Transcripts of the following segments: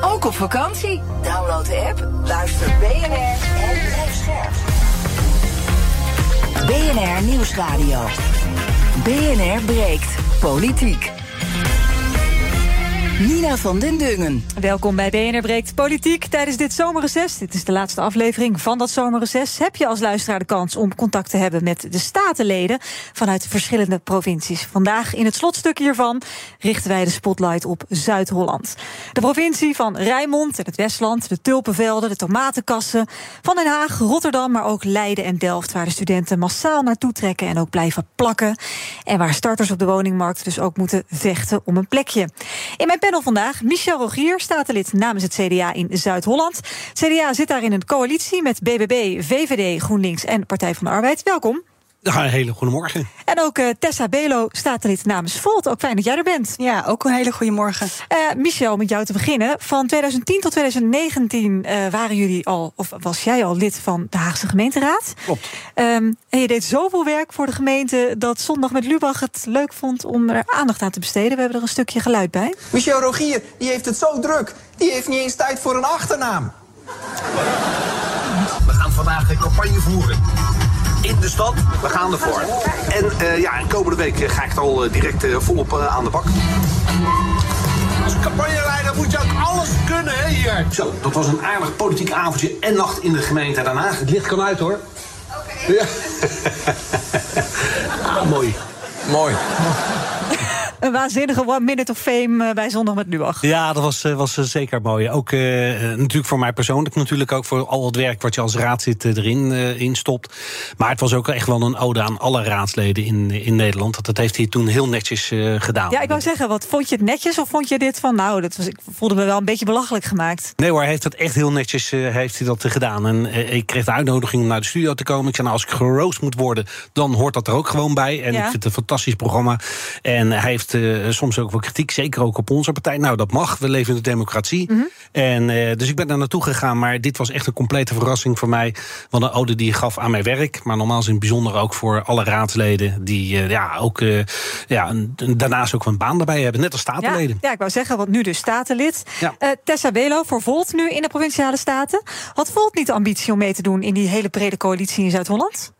Ook op vakantie. Download de app, luister BNR en blijf. BNR Nieuwsradio. BNR breekt politiek. Nina van den Dungen. Welkom bij BNR Breekt Politiek tijdens dit zomerreces. Dit is de laatste aflevering van dat zomerreces. Heb je als luisteraar de kans om contact te hebben met de statenleden vanuit verschillende provincies. Vandaag in het slotstuk hiervan richten wij de spotlight op Zuid-Holland. De provincie van Rijnmond en het Westland, de tulpenvelden, de tomatenkassen. Van Den Haag, Rotterdam, maar ook Leiden en Delft, waar de studenten massaal naartoe trekken en ook blijven plakken. En waar starters op de woningmarkt dus ook moeten vechten om een plekje. In mijn panel vandaag Michel Rogier, statenlid namens het CDA in Zuid-Holland. CDA zit daar in een coalitie met BBB, VVD, GroenLinks en Partij van de Arbeid. Welkom. Ja, een hele goede morgen. En ook uh, Tessa Belo, statenlid namens Volt. Ook fijn dat jij er bent. Ja, ook een hele goede morgen. Uh, Michel, met jou te beginnen. Van 2010 tot 2019 uh, waren jullie al, of was jij al lid van de Haagse gemeenteraad. Klopt. Um, en je deed zoveel werk voor de gemeente dat Zondag met Lubach het leuk vond om er aandacht aan te besteden. We hebben er een stukje geluid bij. Michel Rogier, die heeft het zo druk. Die heeft niet eens tijd voor een achternaam. We gaan vandaag een campagne voeren in de stad. We gaan ervoor. En uh, ja, komende week ga ik er al direct uh, volop uh, aan de bak. Als campagneleider moet je ook alles kunnen, hè, hier. Zo, dat was een aardig politiek avondje en nacht in de gemeente Den Haag. Het licht kan uit, hoor. Oké. Okay. Ja. ah, mooi. Mooi. Een waanzinnige one minute of fame bij Zondag met Lubach. Ja, dat was, was zeker mooi. Ook uh, natuurlijk voor mij persoonlijk, natuurlijk ook voor al het werk wat je als raadslid erin uh, in stopt. Maar het was ook echt wel een ode aan alle raadsleden in, in Nederland. Dat heeft hij toen heel netjes uh, gedaan. Ja, ik wou zeggen, wat vond je het netjes of vond je dit van, nou, dat was, ik voelde me wel een beetje belachelijk gemaakt? Nee hoor, hij heeft dat echt heel netjes heeft hij dat gedaan. En ik kreeg de uitnodiging om naar de studio te komen. Ik zei, nou, als ik geroost moet worden, dan hoort dat er ook gewoon bij. En ja. ik vind het een fantastisch programma. En hij heeft uh, soms ook wel kritiek, zeker ook op onze partij. Nou, dat mag, we leven in de democratie. Mm -hmm. en, uh, dus ik ben daar naartoe gegaan, maar dit was echt een complete verrassing voor mij. Want een ode die gaf aan mijn werk, maar normaal in het bijzonder ook voor alle raadsleden... die uh, ja, ook, ja, daarnaast ook een baan daarbij hebben, net als statenleden. Ja, ja ik wou zeggen, want nu dus statenlid. Ja. Tessa Belo voor Volt nu in de Provinciale Staten. Had Volt niet de ambitie om mee te doen in die hele brede coalitie in Zuid-Holland?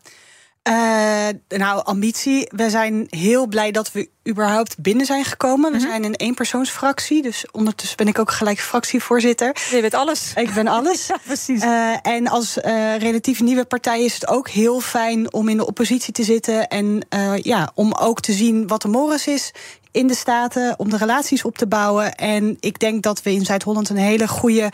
Uh, nou, ambitie. We zijn heel blij dat we überhaupt binnen zijn gekomen. We mm -hmm. zijn een eenpersoonsfractie, dus ondertussen ben ik ook gelijk fractievoorzitter. Je bent alles. Ik ben alles. ja, precies. Uh, en als uh, relatief nieuwe partij is het ook heel fijn om in de oppositie te zitten en ja, om ook te zien wat de mores is in de Staten om de relaties op te bouwen. En ik denk dat we in Zuid-Holland een hele goede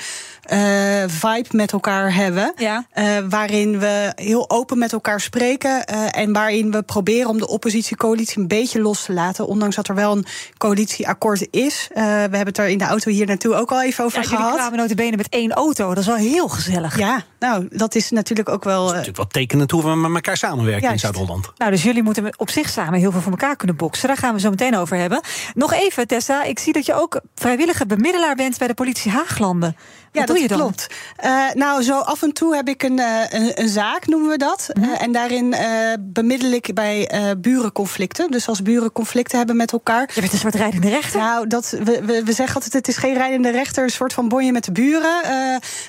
uh, vibe met elkaar hebben. Ja. Uh, waarin we heel open met elkaar spreken. Uh, en waarin we proberen om de oppositiecoalitie een beetje los te laten. Ondanks dat er wel een coalitieakkoord is. we hebben het er in de auto hier naartoe ook al even over ja, gehad. Jullie kwamen notabene met één auto. Dat is wel heel gezellig. Ja, nou, dat is natuurlijk ook wel... Dat is natuurlijk wel tekenend hoe we met elkaar samenwerken Juist. in Zuid-Holland. Nou, dus jullie moeten op zich samen heel veel voor elkaar kunnen boksen. Daar gaan we zo meteen over hebben. Nog even, Tessa. Ik zie dat je ook vrijwillige bemiddelaar bent bij de politie Haaglanden. Ja, doe je dat dan? klopt. Uh, nou, zo af en toe heb ik een, uh, een, een, zaak, noemen we dat. Mhm. Uh, en daarin bemiddel ik bij burenconflicten. Dus als buren conflicten hebben met elkaar. Je bent een soort rijdende rechter. Nou, dat, we, we, we zeggen altijd: het is geen rijdende rechter, een soort van bonje met de buren.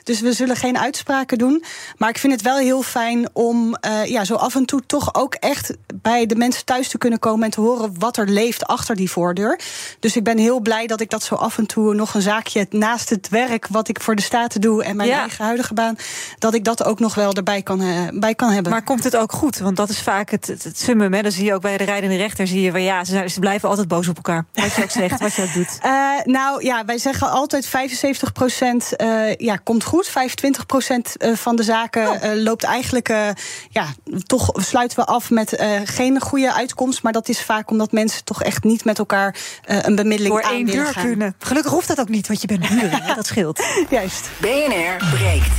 dus we zullen geen uitspraken doen. Maar ik vind het wel heel fijn om ja, zo af en toe toch ook echt bij de mensen thuis te kunnen komen en te horen wat er leeft achter die voordeur. Dus ik ben heel blij dat ik dat zo af en toe nog een zaakje naast het werk wat ik voor de Staten doe en mijn Ja. eigen huidige baan, dat ik dat ook nog wel erbij kan, eh, bij kan hebben. Maar komt het ook goed? Want dat is vaak het, het, het summum. Hè? Dan zie je ook bij de rijdende rechter, zie je van ja, ze, zijn- ze blijven altijd boos op elkaar. Wat je ook zegt, wat je ook doet. Eh, nou ja, wij zeggen altijd 75 procent ja, komt goed. 25 procent van de zaken Oh. eh, loopt eigenlijk... eh, ja, toch sluiten we af met eh, geen goede uitkomst. Maar dat is vaak omdat mensen toch echt niet met elkaar eh, een bemiddeling Door aan één willen deur gaan. kunnen. Gelukkig hoeft dat ook niet, want je bent hè? Dat scheelt. Juist. BNR breekt.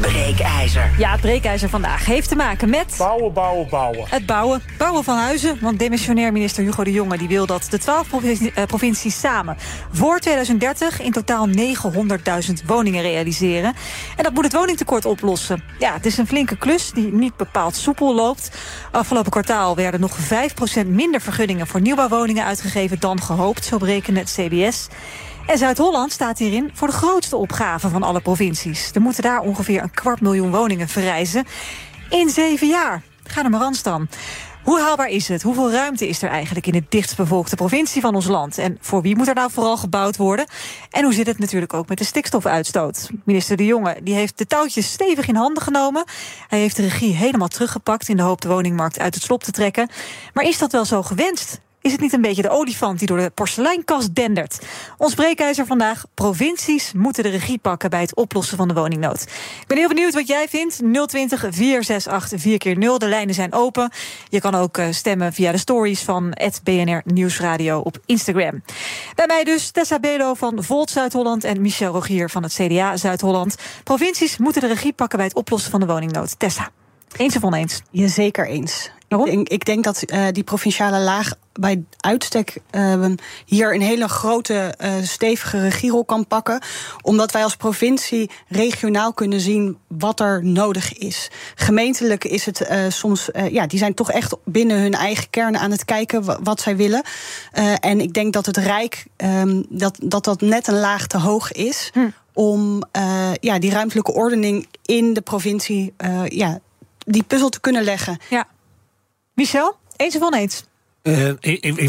breekijzer. Ja, het breekijzer vandaag heeft te maken met... Bouwen, bouwen, bouwen. Het bouwen. Bouwen van huizen. Want demissionair minister Hugo de Jonge die wil dat de twaalf eh, provincies samen... voor 2030 in totaal 900.000 woningen realiseren. En dat moet het woningtekort oplossen. Ja, het is een flinke klus die niet bepaald soepel loopt. Afgelopen kwartaal werden nog 5% minder vergunningen... voor nieuwbouwwoningen uitgegeven dan gehoopt, zo berekende het CBS. En Zuid-Holland staat hierin voor de grootste opgave van alle provincies. Er moeten daar ongeveer een kwart miljoen woningen verrijzen. In zeven jaar. Ga maar aan staan. Hoe haalbaar is het? Hoeveel ruimte is er eigenlijk in de dichtstbevolkte provincie van ons land? En voor wie moet er nou vooral gebouwd worden? En hoe zit het natuurlijk ook met de stikstofuitstoot? Minister De Jonge die heeft de touwtjes stevig in handen genomen. Hij heeft de regie helemaal teruggepakt in de hoop de woningmarkt uit het slop te trekken. Maar is dat wel zo gewenst? Is het niet een beetje de olifant die door de porseleinkast dendert? Ons breekijzer vandaag. Provincies moeten de regie pakken bij het oplossen van de woningnood. Ik ben heel benieuwd wat jij vindt. 020 468 4 keer 0 De lijnen zijn open. Je kan ook eh, stemmen via de stories van BNR Nieuwsradio op Instagram. Bij mij dus Tessa Belo van Volt Zuid-Holland en Michel Rogier van het CDA Zuid-Holland. Provincies moeten de regie pakken bij het oplossen van de woningnood. Tessa. Eens of oneens? Ja, zeker Ik denk, ik denk, dat uh, die provinciale laag bij uitstek uh, hier een hele grote, uh, stevige regierol kan pakken. Omdat wij als provincie regionaal kunnen zien wat er nodig is. Gemeentelijk is het soms, ja, die zijn toch echt binnen hun eigen kern aan het kijken wat zij willen. en ik denk dat het Rijk, um, dat, dat dat net een laag te hoog is. Hm. Om ja, die ruimtelijke ordening in de provincie ja, die puzzel te kunnen leggen. Ja. Michel, eens of oneens? Uh,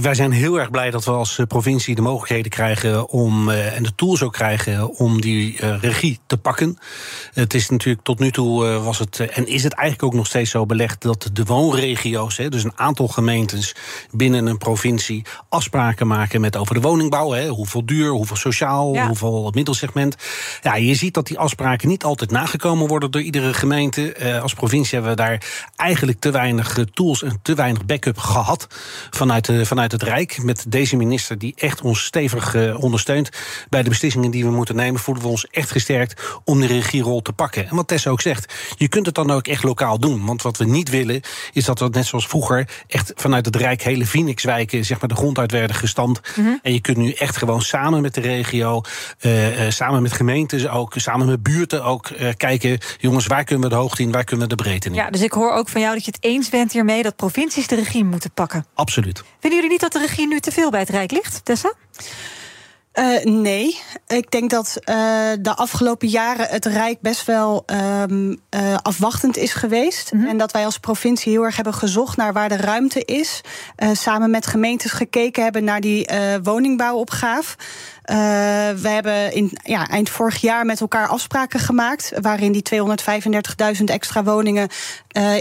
wij zijn heel erg blij dat we als eh, provincie de mogelijkheden krijgen om uh, en de tools ook krijgen om die uh, regie te pakken. Het is natuurlijk tot nu toe was het en is het eigenlijk ook nog steeds zo belegd dat de woonregio's, hè, dus een aantal gemeentes binnen een provincie, afspraken maken met over de woningbouw. Hè, hoeveel duur, hoeveel sociaal, ja. hoeveel middelsegment. Ja, je ziet dat die afspraken niet altijd nagekomen worden door iedere gemeente. als provincie hebben we daar eigenlijk te weinig tools en te weinig backup gehad vanuit, de, vanuit het Rijk. Met deze minister die echt ons stevig uh, ondersteunt bij de beslissingen die we moeten nemen, voelen we ons echt gesterkt om de regierol te pakken. En wat Tessa ook zegt, je kunt het dan ook echt lokaal doen. Want wat we niet willen, is dat we net zoals vroeger echt vanuit het Rijk hele Phoenixwijken zeg maar, de grond uit werden gestampt. Mm -hmm. En je kunt nu echt gewoon samen met de regio, uh, uh, samen met gemeentes ook, samen met buurten ook kijken, jongens, waar kunnen we de hoogte in, waar kunnen we de breedte in. Ja, dus ik hoor ook van jou dat je het eens bent hiermee dat provincies de regie moeten pakken. Absoluut. Vinden jullie niet dat de regie nu te veel bij het Rijk ligt, Tessa? Uh, nee, ik denk dat uh, de afgelopen jaren het Rijk best wel um, uh, afwachtend is geweest. Mm -hmm. En dat wij als provincie heel erg hebben gezocht naar waar de ruimte is. samen met gemeentes gekeken hebben naar die woningbouwopgave. we hebben in, ja, eind vorig jaar met elkaar afspraken gemaakt. waarin die 235.000 extra woningen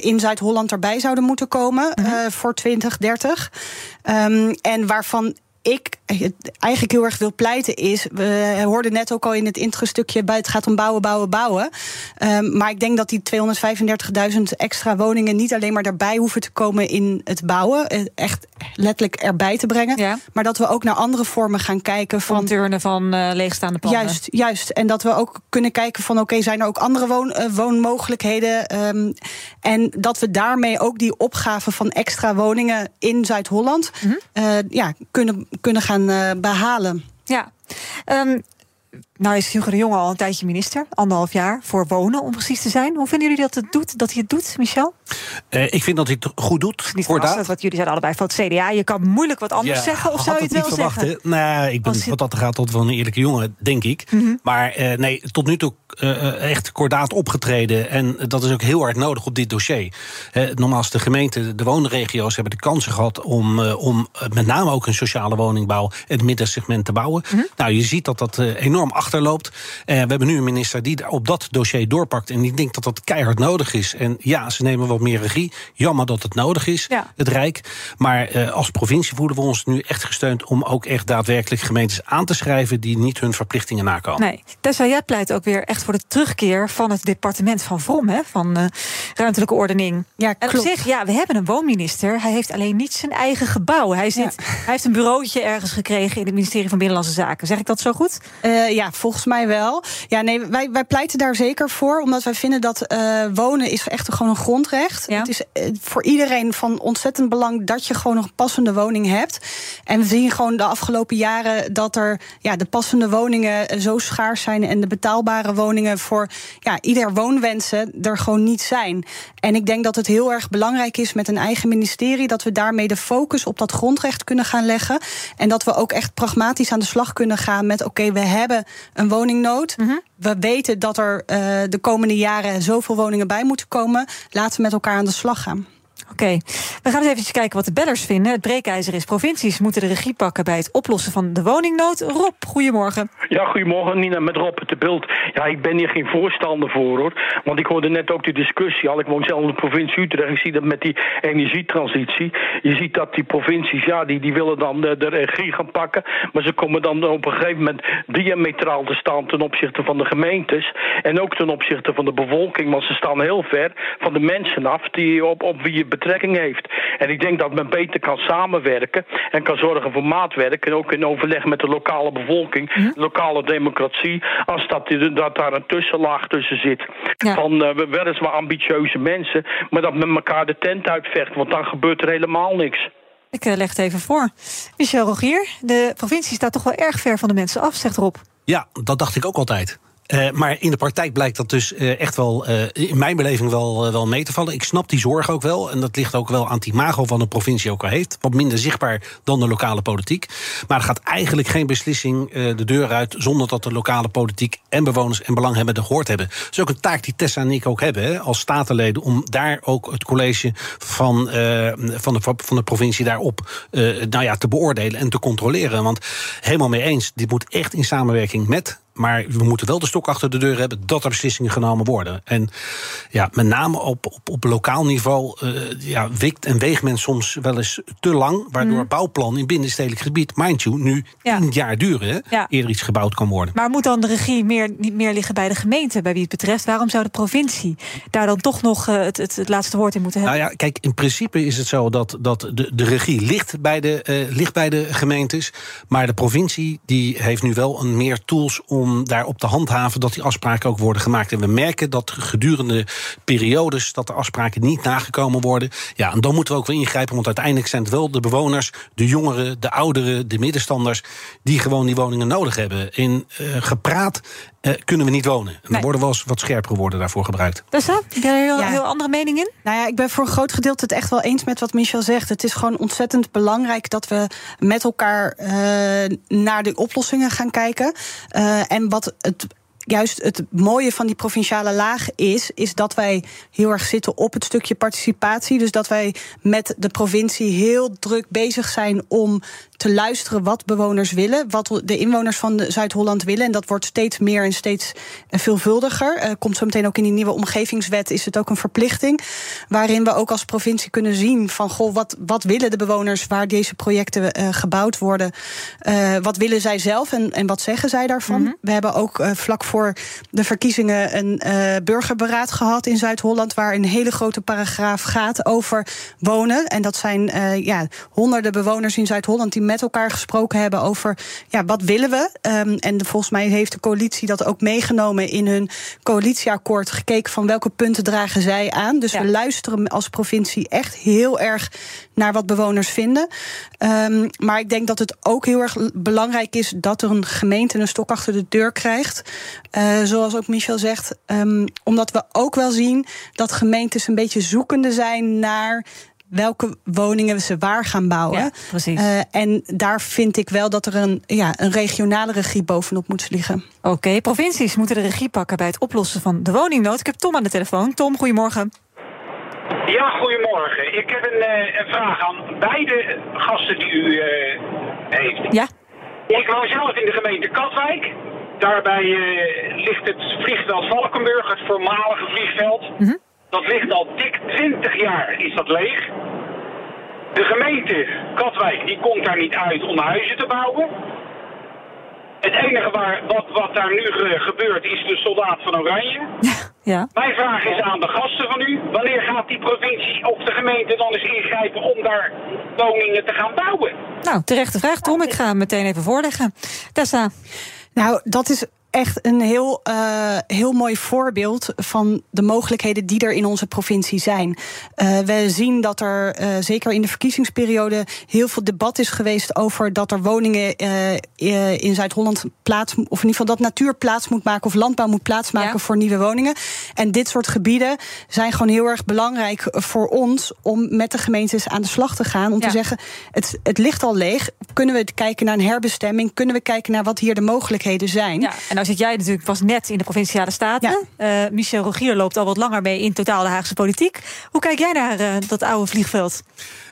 in Zuid-Holland erbij zouden moeten komen mm -hmm. voor 2030. Um, en waarvan ik eigenlijk heel erg wil pleiten is. We hoorden net ook al in het intro-stukje het gaat om bouwen, bouwen, bouwen. Um, maar ik denk dat die 235.000 extra woningen niet alleen maar daarbij hoeven te komen in het bouwen. Eh, echt letterlijk erbij te brengen. Ja. Maar dat we ook naar andere vormen gaan kijken van. turnen van uh, leegstaande panden. Juist, juist. En dat we ook kunnen kijken van oké, okay, zijn er ook andere woon, uh, woonmogelijkheden? Um, en dat we daarmee ook die opgave van extra woningen in Zuid-Holland mm -hmm. uh, ja, kunnen kunnen gaan uh, behalen. Ja. Um, nou is Hugo de Jonge al een tijdje minister, anderhalf jaar, voor wonen om precies te zijn. Hoe vinden jullie dat het doet, dat hij het doet, Michel? Uh, ik vind dat hij het goed doet. Niet verrassend, wat jullie zijn allebei van het CDA. Je kan moeilijk wat anders ja, zeggen, of zou je het, het wel verwachten. zeggen? Nou, ik ben wat dat gaat tot wel een eerlijke jongen, denk ik. Mm -hmm. Maar uh, nee, tot nu toe uh, echt kordaat opgetreden. En dat is ook heel hard nodig op dit dossier. nogmaals, de gemeente, de woonregio's hebben de kansen gehad om, om met name ook een sociale woningbouw het middensegment te bouwen. Mm -hmm. Nou, je ziet dat dat enorm achterloopt. we hebben nu een minister die op dat dossier doorpakt. En ik denk dat dat keihard nodig is. En ja, ze nemen wat meer regie. Jammer dat het nodig is, het Rijk. Maar als provincie voelen we ons nu echt gesteund om ook echt daadwerkelijk gemeentes aan te schrijven die niet hun verplichtingen nakomen. Nee, Tessa, jij pleit ook weer echt voor de terugkeer van het departement van Vrom, hè, van uh, ruimtelijke ordening. Ja, klopt. En op zich, ja, we hebben een woonminister. Hij heeft alleen niet zijn eigen gebouw. Hij, zit, hij heeft een bureautje ergens gekregen in het ministerie van Binnenlandse Zaken. Zeg ik dat zo goed? Uh, ja, volgens mij wel. Ja, nee, wij, wij pleiten daar zeker voor, omdat wij vinden dat uh, wonen is echt gewoon een grondrecht. Ja. Het is voor iedereen van ontzettend belang dat je gewoon een passende woning hebt. En we zien gewoon de afgelopen jaren dat er ja, de passende woningen zo schaars zijn en de betaalbare woningen voor ja, ieder woonwensen er gewoon niet zijn. En ik denk dat het heel erg belangrijk is met een eigen ministerie dat we daarmee de focus op dat grondrecht kunnen gaan leggen. En dat we ook echt pragmatisch aan de slag kunnen gaan met: oké, we hebben een woningnood. Mm -hmm. We weten dat er uh, de komende jaren zoveel woningen bij moeten komen. Laten we met elkaar aan de slag gaan. Oké, we gaan eens even kijken wat de bellers vinden. Het breekijzer is provincies moeten de regie pakken bij het oplossen van de woningnood. Rob, goedemorgen. Ja, goedemorgen Nina, met Rob het beeld. Ja, ik ben hier geen voorstander voor hoor. Want ik hoorde net ook de discussie al. Ik woon zelf in de provincie Utrecht. Ik zie dat met die energietransitie. Je ziet dat die provincies, ja, die, die willen dan de, de regie gaan pakken. Maar ze komen dan op een gegeven moment diametraal te staan ten opzichte van de gemeentes. En ook ten opzichte van de bevolking. Want ze staan heel ver van de mensen af die op, op wie je betrekking heeft. En ik denk dat men beter kan samenwerken en kan zorgen voor maatwerk. En ook in overleg met de lokale bevolking, mm. lokale democratie. Als dat, dat daar een tussenlaag tussen zit. Ja. Van uh, weliswaar ambitieuze mensen, maar dat men elkaar de tent uitvecht. Want dan gebeurt er helemaal niks. Ik uh, leg het even voor. Michel Rogier, de provincie staat toch wel erg ver van de mensen af, zegt Rob. Ja, dat dacht ik ook altijd. Uh, maar in de praktijk blijkt dat dus uh, echt wel, uh, in mijn beleving wel, wel mee te vallen. Ik snap die zorg ook wel. En dat ligt ook wel aan het imago van de provincie ook al heeft. Wat minder zichtbaar dan de lokale politiek. Maar er gaat eigenlijk geen beslissing de deur uit... zonder dat de lokale politiek en bewoners en belanghebbenden gehoord hebben. Dat is ook een taak die Tessa en ik ook hebben als statenleden... om daar ook het college van, van, de, van de provincie daarop nou ja, te beoordelen en te controleren. Want helemaal mee eens, dit moet echt in samenwerking met maar we moeten wel de stok achter de deur hebben dat er beslissingen genomen worden. En ja, met name op, op, op lokaal niveau uh, ja, wikt en weegt men soms wel eens te lang. Waardoor mm. bouwplan in binnenstedelijk gebied, mind you, nu ja. tien jaar duren. Hè, ja. Eerder iets gebouwd kan worden. Maar moet dan de regie meer, niet meer liggen bij de gemeente, bij wie het betreft? Waarom zou de provincie daar dan toch nog uh, het, het, het, laatste woord in moeten hebben? Nou ja, kijk, in principe is het zo dat, dat de, de regie ligt bij de, uh, ligt bij de gemeentes. Maar de provincie die heeft nu wel een meer tools om om daarop te handhaven dat die afspraken ook worden gemaakt. En we merken dat gedurende periodes dat de afspraken niet nagekomen worden. Ja, en dan moeten we ook wel ingrijpen, want uiteindelijk zijn het wel de bewoners, de jongeren, de ouderen, de middenstanders, die gewoon die woningen nodig hebben. In uh, gepraat uh, kunnen we niet wonen. En nee. er worden wel eens wat scherpere woorden daarvoor gebruikt. Dus dat? Heb jij er een heel andere mening in? Nou ja, ik ben voor een groot gedeelte het echt wel eens met wat Michel zegt. Het is gewoon ontzettend belangrijk dat we met elkaar uh, naar de oplossingen gaan kijken. Uh, en wat het juist het mooie van die provinciale laag is, is dat wij heel erg zitten op het stukje participatie. Dus dat wij met de provincie heel druk bezig zijn om te luisteren wat bewoners willen, wat de inwoners van Zuid-Holland willen. En dat wordt steeds meer en steeds veelvuldiger. Uh, komt zo meteen ook in die nieuwe omgevingswet, is het ook een verplichting. Waarin we ook als provincie kunnen zien van goh, wat, wat willen de bewoners waar deze projecten uh, gebouwd worden? Uh, wat willen zij zelf en, en wat zeggen zij daarvan? Mm -hmm. We hebben ook vlak voor de verkiezingen een burgerberaad gehad in Zuid-Holland, waar een hele grote paragraaf gaat over wonen. En dat zijn ja, honderden bewoners in Zuid-Holland die met elkaar gesproken hebben over ja, wat willen we. Um, en volgens mij heeft de coalitie dat ook meegenomen in hun coalitieakkoord. Gekeken van welke punten dragen zij aan. Dus ja. we luisteren als provincie echt heel erg naar wat bewoners vinden. Um, maar ik denk dat het ook heel erg belangrijk is dat er een gemeente een stok achter de deur krijgt. Uh, zoals ook Michel zegt. Um, omdat we ook wel zien dat gemeentes een beetje zoekende zijn naar welke woningen ze waar gaan bouwen. Ja, precies. Uh, en daar vind ik wel dat er een, ja, een regionale regie bovenop moet liggen. Oké, okay, provincies moeten de regie pakken bij het oplossen van de woningnood. Ik heb Tom aan de telefoon. Tom, goedemorgen. Ja, goedemorgen. Ik heb een, uh, een vraag aan beide gasten die u uh, heeft. Ja. Ik woon zelf in de gemeente Katwijk. Daarbij ligt het vliegveld Valkenburg, het voormalige vliegveld. Mm -hmm. Dat ligt al dik 20 jaar is dat leeg. De gemeente Katwijk die komt daar niet uit om huizen te bouwen. Het enige waar, wat, wat daar nu ge- gebeurt is de soldaat van Oranje. Ja. Mijn vraag is aan de gasten van u. Wanneer gaat die provincie of de gemeente dan eens ingrijpen om daar woningen te gaan bouwen? Nou, terechte vraag, Tom. Ik ga hem meteen even voorleggen. Tessa. Nou, dat is echt een heel, eh, heel mooi voorbeeld van de mogelijkheden die er in onze provincie zijn. Eh, we zien dat er eh, zeker in de verkiezingsperiode heel veel debat is geweest over dat er woningen in Zuid-Holland plaats, of in ieder geval dat natuur plaats moet maken of landbouw moet plaatsmaken voor nieuwe woningen. En dit soort gebieden zijn gewoon heel erg belangrijk voor ons om met de gemeentes aan de slag te gaan. Om Ja. te zeggen, het, het ligt al leeg. Kunnen we kijken naar een herbestemming? Kunnen we kijken naar wat hier de mogelijkheden zijn? Ja, en nou zit jij natuurlijk pas net in de Provinciale Staten. Eh, Michel Rogier loopt al wat langer mee in totaal de Haagse politiek. Hoe kijk jij naar eh, dat oude vliegveld?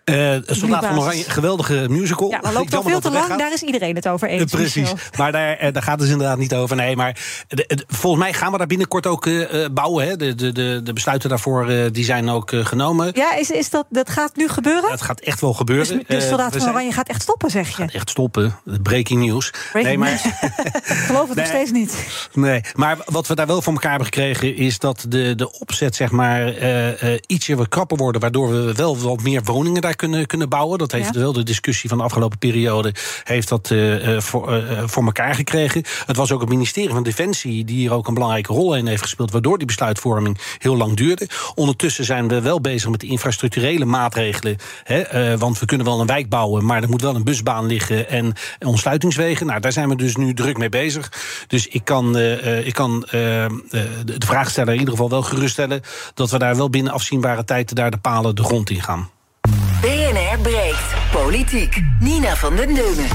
Eh Soldaat van. Oranje, geweldige musical. Ja, maar loopt al veel dat te lang. Daar is iedereen het over eens. Eh, Precies, Michel. maar daar, eh, daar gaat het dus inderdaad niet over. Nee, maar de- de- volgens mij gaan we daar binnenkort ook eh, bouwen. Hè. De, de, de, de besluiten daarvoor die zijn ook genomen. Ja, is, is dat, dat gaat nu gebeuren? Het gaat echt wel gebeuren. Dus soldaat we van Oranje gaat echt stoppen, zeg je? Echt stoppen. Breaking news. Breaking nee, maar. Ik geloof het nog steeds niet. Nee, maar wat we daar wel voor elkaar hebben gekregen... is dat de, de opzet zeg maar, ietsje wat krapper worden... waardoor we wel wat meer woningen daar kunnen, kunnen bouwen. Dat heeft Ja. wel de discussie van de afgelopen periode... heeft dat eh, eh, voor, eh, voor elkaar gekregen. Het was ook het ministerie van Defensie... die hier ook een belangrijke rol in heeft gespeeld... waardoor die besluitvorming heel lang duurde. Ondertussen zijn we wel bezig met de infrastructurele maatregelen. Hè, want we kunnen wel een wijk bouwen... maar er moet wel een busbaan liggen en ontsluitingswegen. Nou, daar zijn we dus nu druk mee bezig. Dus ik kan, ik kan de de vraagsteller in ieder geval wel geruststellen... dat we daar wel binnen afzienbare tijd daar de palen de grond in gaan. Politiek. Nina van den Deunen.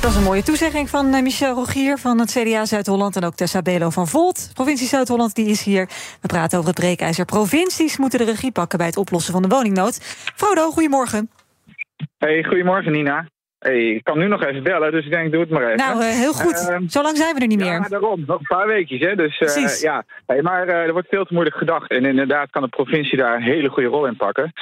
Dat is een mooie toezegging van eh, Michel Rogier van het CDA Zuid-Holland... en ook Tessa Belo van Volt. Provincie Zuid-Holland die is hier. We praten over het breekijzer. Provincies moeten de regie pakken bij het oplossen van de woningnood. Frodo, goedemorgen. Hey, goedemorgen Nina. Hey, ik kan nu nog even bellen, dus ik denk, doe het maar even. Nou, eh, heel goed. Ehm, Zo lang zijn we er niet meer. Ja, daarom. Nog een paar weekjes, hè. Dus eh, Precies. ja. Hey, maar eh, er wordt veel te moeilijk gedacht. En inderdaad kan de provincie daar een hele goede rol in pakken.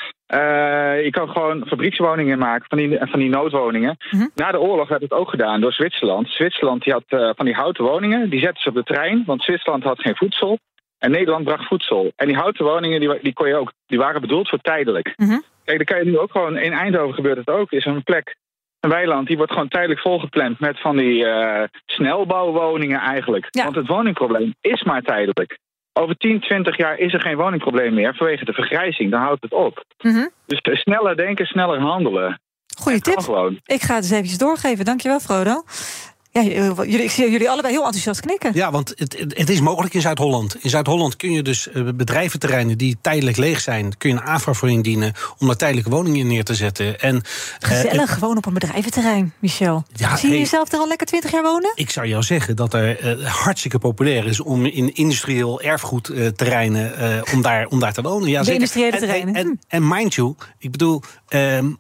Je kan gewoon fabriekswoningen maken, van die, van die noodwoningen. Mhm. Na de oorlog werd het ook gedaan door Zwitserland. Zwitserland die had van die houten woningen, die zetten ze op de trein, want Zwitserland had geen voedsel. En Nederland bracht voedsel. En die houten woningen, die, die, kon je ook, die waren bedoeld voor tijdelijk. Mhm. Kijk, dan kan je nu ook gewoon, in Eindhoven gebeurt het ook, is een plek, een weiland, die wordt gewoon tijdelijk volgepland met van die eh, snelbouwwoningen eigenlijk. Want het woningprobleem is maar tijdelijk. Over 10, 20 jaar is er geen woningprobleem meer vanwege de vergrijzing. Dan houdt het op. Mhm. Dus eh, sneller denken, sneller handelen. Goeie tip. Gewoon. Ik ga het eens eventjes doorgeven. Dankjewel, Frodo. Ja, jullie, ik zie jullie allebei heel enthousiast knikken. Ja, want het, het is mogelijk in Zuid-Holland. In Zuid-Holland kun je dus eh, bedrijventerreinen die tijdelijk leeg zijn... kun je een AFRA voor indienen om daar tijdelijke woningen neer te zetten. En, eh, Gezellig, gewoon op een bedrijventerrein, Michel. Ja, zie je hey. jezelf er al lekker 20 jaar wonen? Ik zou jou zeggen dat er eh, hartstikke populair is om in industrieel erfgoedterreinen eh, om, daar, om daar te wonen. Ja, De industriële En- terreinen. En, en, en mind you, ik bedoel. ehm,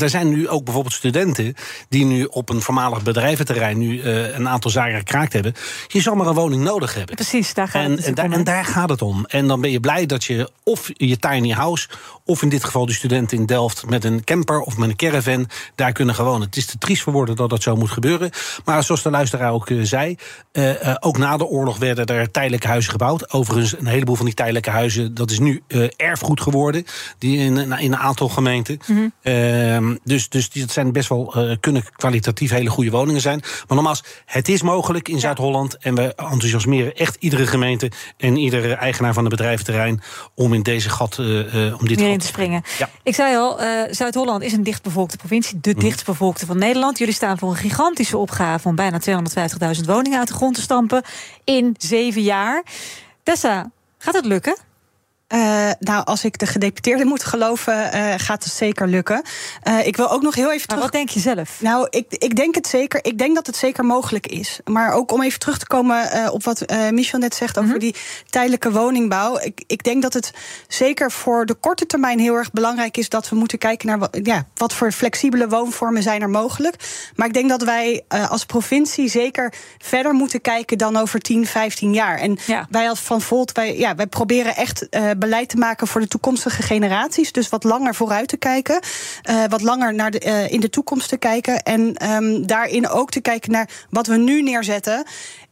er zijn nu ook bijvoorbeeld studenten die nu op een voormalig bedrijventerrein nu eh, een aantal zaken gekraakt hebben. Je zal maar een woning nodig hebben. Precies, daar gaat En, het en, daar, en daar gaat het om. En dan ben je blij dat je of je tiny house, of in dit geval de studenten in Delft met een camper of met een caravan daar kunnen gaan wonen. Het is te triest voor woorden dat dat zo moet gebeuren. Maar zoals de luisteraar ook eh, zei, eh, eh, ook na de oorlog werden er tijdelijke huizen gebouwd. Overigens, een heleboel van die tijdelijke huizen, dat is nu eh, erfgoed geworden. Die in, in een aantal gemeenten. Mhm. Dus, dus die- dat zijn best wel, eh, kunnen kwalitatief hele goede woningen zijn. Maar nogmaals, het is mogelijk in Zuid-Holland. En we enthousiasmeren echt iedere gemeente en iedere eigenaar van een bedrijventerrein om in deze gat, eh, eh, om dit gat in te springen. Ja. Ik zei al, Zuid-Holland is een dichtbevolkte provincie. De dichtstbevolkte van Nederland. Jullie staan voor een gigantische opgave... om bijna 250.000 woningen uit de grond te stampen... in zeven jaar. Tessa, gaat het lukken? Eh, nou, als ik de gedeputeerde moet geloven, eh, gaat het zeker lukken. Eh, ik wil ook nog heel even terug. wat denk je zelf? Nou, ik, ik denk het zeker. Ik denk dat het zeker mogelijk is. Maar ook om even terug te komen op wat Michel net zegt over die tijdelijke woningbouw. Ik, ik denk dat het zeker voor de korte termijn heel erg belangrijk is dat we moeten kijken naar wat, ja, wat voor flexibele woonvormen zijn er mogelijk. Maar ik denk dat wij als provincie zeker verder moeten kijken dan over 10, 15 jaar. En wij als Van Volt, wij, ja, wij proberen echt beleid te maken voor de toekomstige generaties. Dus wat langer vooruit te kijken. wat langer naar de, in de toekomst te kijken. En ehm, daarin ook te kijken naar wat we nu neerzetten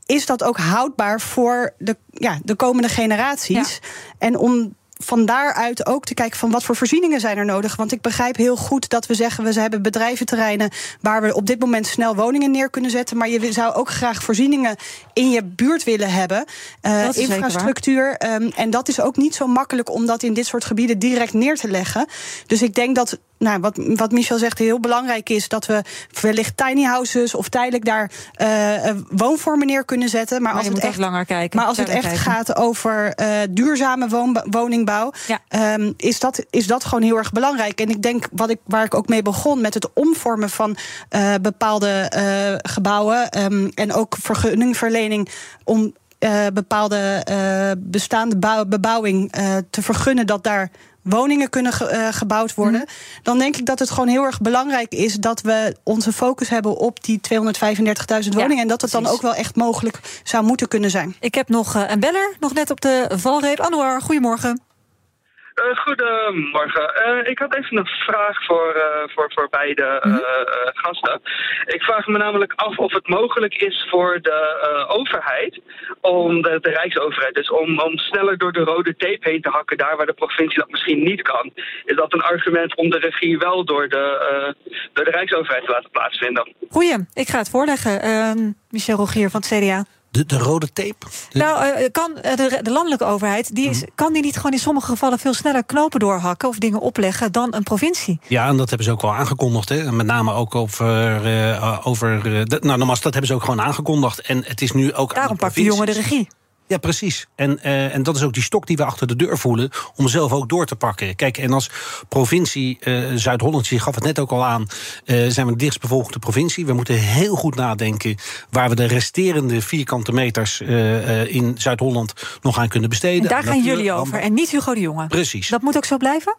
is dat ook houdbaar voor de, ja, de komende generaties? En om van daaruit ook te kijken van wat voor voorzieningen zijn er nodig. Want ik begrijp heel goed dat we zeggen we hebben bedrijventerreinen waar we op dit moment snel woningen neer kunnen zetten. Maar je zou ook graag voorzieningen in je buurt willen hebben. Uh, infrastructuur. Um, en dat is ook niet zo makkelijk om dat in dit soort gebieden direct neer te leggen. Dus ik denk dat nou, wat, wat Michel zegt heel belangrijk is, dat we wellicht tiny houses of tijdelijk daar uh, woonvormen neer kunnen zetten. Maar, maar als het echt langer kijken. Maar als het echt gaat over uh, duurzame woon, woningbouw, ja. um, is, dat, is dat gewoon heel erg belangrijk. En ik denk wat ik, waar ik ook mee begon met het omvormen van uh, bepaalde gebouwen um, en ook vergunningverlening om bepaalde bestaande bebouwing te vergunnen dat daar woningen kunnen ge, uh, gebouwd worden. Mm. Dan denk ik dat het gewoon heel erg belangrijk is dat we onze focus hebben op die 235.000 woningen. Ja, en dat het dan ook wel echt mogelijk zou moeten kunnen zijn. Ik heb nog uh, een beller, nog net op de valreep. Anwar, goedemorgen. Uh, goedemorgen. Uh, ik had even een vraag voor, uh, voor, voor beide mm -hmm. gasten. Ik vraag me namelijk af of het mogelijk is voor de overheid, om de, de, Rijksoverheid, dus om, om sneller door de rode tape heen te hakken, daar waar de provincie dat misschien niet kan. Is dat een argument om de regie wel door de, door de Rijksoverheid te laten plaatsvinden? Goeie, ik ga het voorleggen. Ehm, Michel Rogier van het CDA. De, de, rode tape? De... Nou, uh, kan de, de, landelijke overheid, die is, hmm. kan die niet gewoon in sommige gevallen veel sneller knopen doorhakken of dingen opleggen dan een provincie? Ja, en dat hebben ze ook wel aangekondigd. Hè? Met name ook over. Uh, over uh, nou, nogmaals, dat hebben ze ook gewoon aangekondigd. En het is nu ook. Daarom pakt de jongen de regie. Ja, precies. En, uh, en dat is ook die stok die we achter de deur voelen om zelf ook door te pakken. Kijk, en als provincie uh, Zuid-Holland, je gaf het net ook al aan, uh, zijn we de dichtstbevolkte provincie. We moeten heel goed nadenken waar we de resterende vierkante meters in Zuid-Holland nog aan kunnen besteden. En daar gaan jullie over en niet Hugo de Jonge. Precies. Dat moet ook zo blijven?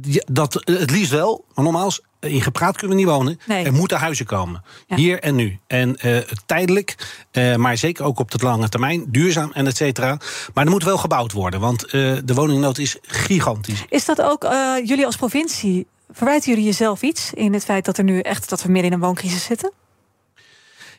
Ja, dat, het liefst wel, maar nogmaals, in gepraat kunnen we niet wonen. Nee. Er moeten huizen komen. Ja. Hier en nu. En uh, tijdelijk, uh, maar zeker ook op de lange termijn. Duurzaam en et cetera. Maar er moet wel gebouwd worden. Want uh, de woningnood is gigantisch. Is dat ook jullie als provincie... verwijten jullie jezelf iets in het feit dat er nu echt... dat we midden in een wooncrisis zitten?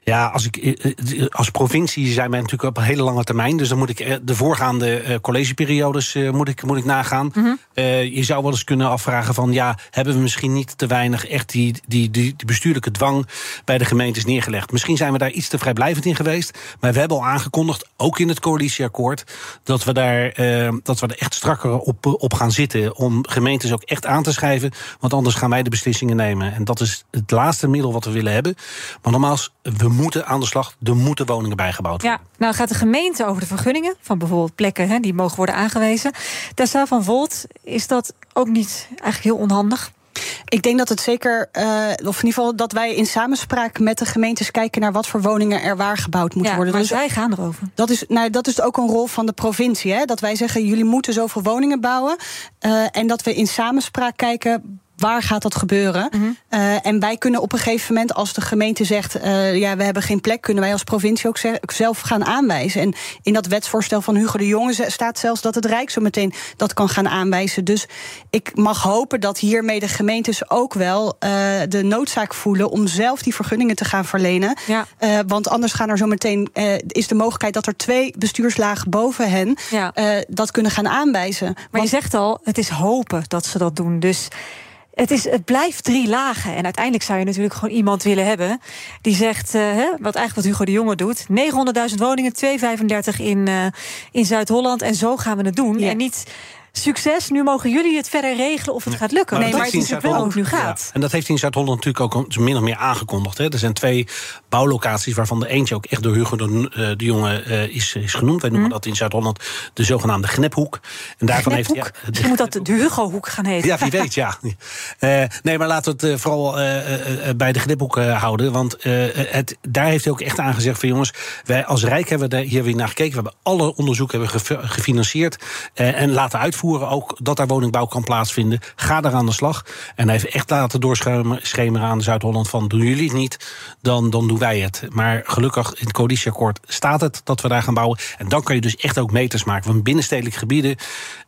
Ja, als, ik, eh, eh, als provincie zijn wij natuurlijk op een hele lange termijn. Dus dan moet ik eh, de voorgaande collegeperiodes moet ik, moet ik nagaan. Mm -hmm. uh, je zou wel eens kunnen afvragen van... ja, hebben we misschien niet te weinig echt die, die, die, die bestuurlijke dwang... bij de gemeentes neergelegd? Misschien zijn we daar iets te vrijblijvend in geweest. Maar we hebben al aangekondigd, ook in het coalitieakkoord... dat we daar, uh, dat we er echt strakker op, op gaan zitten... om gemeentes ook echt aan te schrijven. Want anders gaan wij de beslissingen nemen. En dat is het laatste middel wat we willen hebben. Maar nogmaals, we moeten aan de slag. Er moeten woningen bijgebouwd worden. Ja, nou gaat de gemeente over de vergunningen van bijvoorbeeld plekken hè, die mogen worden aangewezen. Tessa van Volt, is dat ook niet eigenlijk heel onhandig? Ik denk dat het zeker, uh, of in ieder geval dat wij in samenspraak met de gemeentes kijken naar wat voor woningen er waar gebouwd moeten ja, worden. Maar dus wij gaan erover. Dat is, nou, dat is ook een rol van de provincie. Hè? Dat wij zeggen, jullie moeten zoveel woningen bouwen. Uh, en dat we in samenspraak kijken waar gaat dat gebeuren? Mm -hmm. uh, en wij kunnen op een gegeven moment, als de gemeente zegt... Uh, ja, we hebben geen plek, kunnen wij als provincie ook zelf gaan aanwijzen. En in dat wetsvoorstel van Hugo de Jonge staat zelfs... dat het Rijk zo meteen dat kan gaan aanwijzen. Dus ik mag hopen dat hiermee de gemeentes ook wel uh, de noodzaak voelen... om zelf die vergunningen te gaan verlenen. Ja. want anders gaan er zo meteen, is de mogelijkheid... dat er twee bestuurslagen boven hen ja. dat kunnen gaan aanwijzen. Maar want, je zegt al, het is hopen dat ze dat doen. Dus... Het, is, het blijft drie lagen. En uiteindelijk zou je natuurlijk gewoon iemand willen hebben... die zegt, uh, hè, wat eigenlijk wat Hugo de Jonge doet... 900.000 woningen, 235 in, uh, in Zuid-Holland... en zo gaan we het doen. Ja. En niet succes, nu mogen jullie het verder regelen of het gaat lukken. Maar nee, maar het is wel hoe het nu gaat. Ja, en dat heeft in Zuid-Holland natuurlijk ook min of meer aangekondigd. Hè. Er zijn twee bouwlocaties waarvan de eentje ook echt door Hugo de, uh, de Jonge uh, is, is genoemd. Wij noemen mm. dat in Zuid-Holland de zogenaamde Gnephoek. En daarvan Gnephoek? heeft ja, de, moet dat de Hugo-hoek gaan heten. Ja, wie weet, ja. Uh, nee, maar laten we het vooral bij de Gnephoek houden. Want het, daar heeft hij ook echt aangezegd van jongens, wij als Rijk hebben daar hier weer naar gekeken. We hebben alle onderzoeken hebben gefinancierd en laten uitvoeren uitvoeren ook dat daar woningbouw kan plaatsvinden. Ga daar aan de slag. En hij heeft echt laten doorschemeren aan Zuid-Holland van doen jullie het niet, dan, dan doen wij het. Maar gelukkig in het coalitieakkoord staat het dat we daar gaan bouwen. En dan kan je dus echt ook meters maken. Want binnenstedelijke gebieden,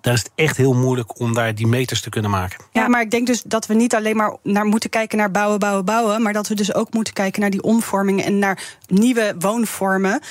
daar is het echt heel moeilijk om daar die meters te kunnen maken. Ja, maar ik denk dus dat we niet alleen maar naar moeten kijken naar bouwen, bouwen, bouwen. Maar dat we dus ook moeten kijken naar die omvormingen en naar nieuwe woonvormen.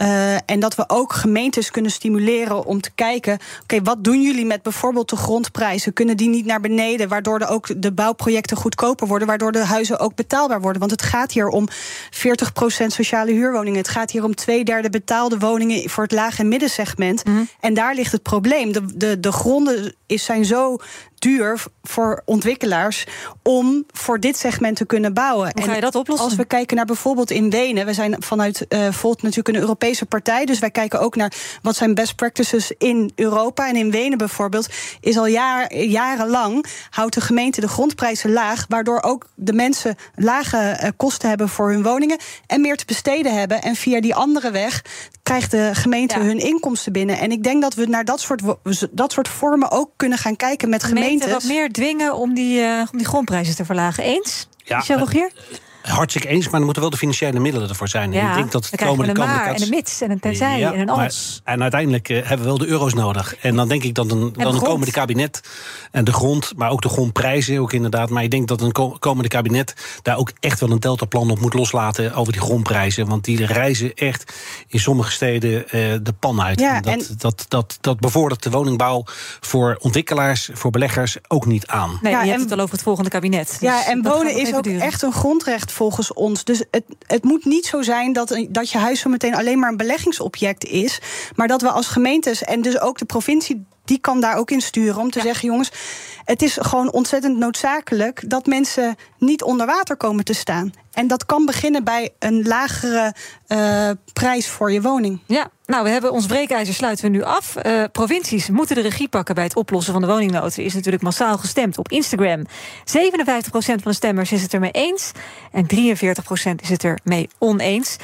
Uh, en dat we ook gemeentes kunnen stimuleren om te kijken: oké, wat doen jullie met bijvoorbeeld de grondprijzen? Kunnen die niet naar beneden, waardoor de ook de bouwprojecten goedkoper worden, waardoor de huizen ook betaalbaar worden? Want het gaat hier om 40% sociale huurwoningen. Het gaat hier om twee derde betaalde woningen voor het lage en middensegment. Mm -hmm. En daar ligt het probleem. De, de, de gronden is, zijn zo duur voor ontwikkelaars om voor dit segment te kunnen bouwen. Hoe ga je dat oplossen? Als we kijken naar bijvoorbeeld in Wenen, we zijn vanuit uh, Volt natuurlijk een Europese partij, dus wij kijken ook naar wat zijn best practices in Europa. En in Wenen bijvoorbeeld is al jaar, jarenlang houdt de gemeente de grondprijzen laag, waardoor ook de mensen lage uh, kosten hebben voor hun woningen en meer te besteden hebben. En via die andere weg krijgt de gemeente ja. hun inkomsten binnen. En ik denk dat we naar dat soort, dat soort vormen ook kunnen gaan kijken met gemeenten. Wat meer dwingen om die, uh, om die grondprijzen te verlagen. Eens? Ja, Michel Rogier? Hartstikke eens, maar er moeten wel de financiële middelen ervoor zijn. Ja, en ik denk dat het komende komende maar en een mits en een tenzij ja, en een als. Maar, en uiteindelijk uh, hebben we wel de euro's nodig. En dan denk ik dat een, dan een komende kabinet en de grond, maar ook de grondprijzen ook inderdaad. Maar ik denk dat een komende kabinet daar ook echt wel een deltaplan op moet loslaten over die grondprijzen. Want die reizen echt in sommige steden uh, de pan uit. Ja, en dat, en dat, dat, dat bevordert de woningbouw voor ontwikkelaars, voor beleggers ook niet aan. Nee, ja, je hebt het al over het volgende kabinet. Dus ja, en wonen is ook duren. echt een grondrecht volgens ons. Dus het, het moet niet zo zijn dat, dat je huis zo meteen alleen maar een beleggingsobject is. Maar dat we als gemeentes en dus ook de provincie die kan daar ook in sturen om te ja. zeggen: jongens, het is gewoon ontzettend noodzakelijk dat mensen niet onder water komen te staan. En dat kan beginnen bij een lagere uh, prijs voor je woning. Ja, nou, we hebben ons breekijzer sluiten we nu af. Uh, provincies moeten de regie pakken bij het oplossen van de woningnood. Er is natuurlijk massaal gestemd op Instagram. 57% van de stemmers is het ermee eens. En 43% is het ermee oneens.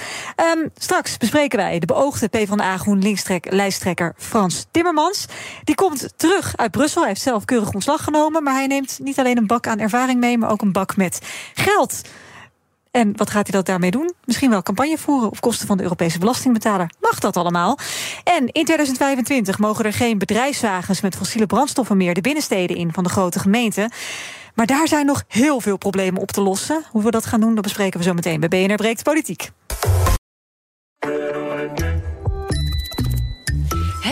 Um, straks bespreken wij de beoogde PvdA GroenLinks-lijsttrekker Frans Timmermans. Die komt terug uit Brussel. Hij heeft zelf keurig ontslag genomen. Maar hij neemt niet alleen een bak aan ervaring mee, maar ook een bak met geld. En wat gaat hij dat daarmee doen? Misschien wel campagne voeren op kosten van de Europese belastingbetaler. Mag dat allemaal? En in 2025 mogen er geen bedrijfswagens met fossiele brandstoffen meer de binnensteden in van de grote gemeenten. Maar daar zijn nog heel veel problemen op te lossen. Hoe we dat gaan doen, dat bespreken we zo meteen bij BNR Breekt Politiek.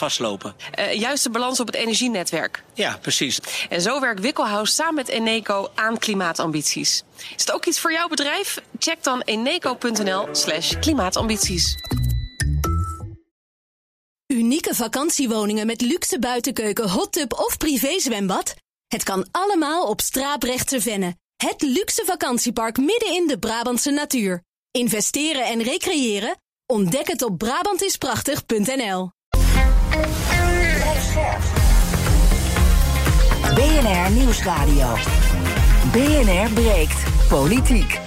vastlopen. Uh, juist de balans op het energienetwerk. Ja, precies. En zo werkt Wikkelhuis samen met Eneco aan klimaatambities. Is het ook iets voor jouw bedrijf? Check dan eneco.nl slash klimaatambities. Unieke vakantiewoningen met luxe buitenkeuken, hot tub of privézwembad? Het kan allemaal op Straaprechtse Venne. Het luxe vakantiepark midden in de Brabantse natuur. Investeren en recreëren? Ontdek het op Brabantisprachtig.nl. BNR Nieuwsradio. BNR breekt politiek.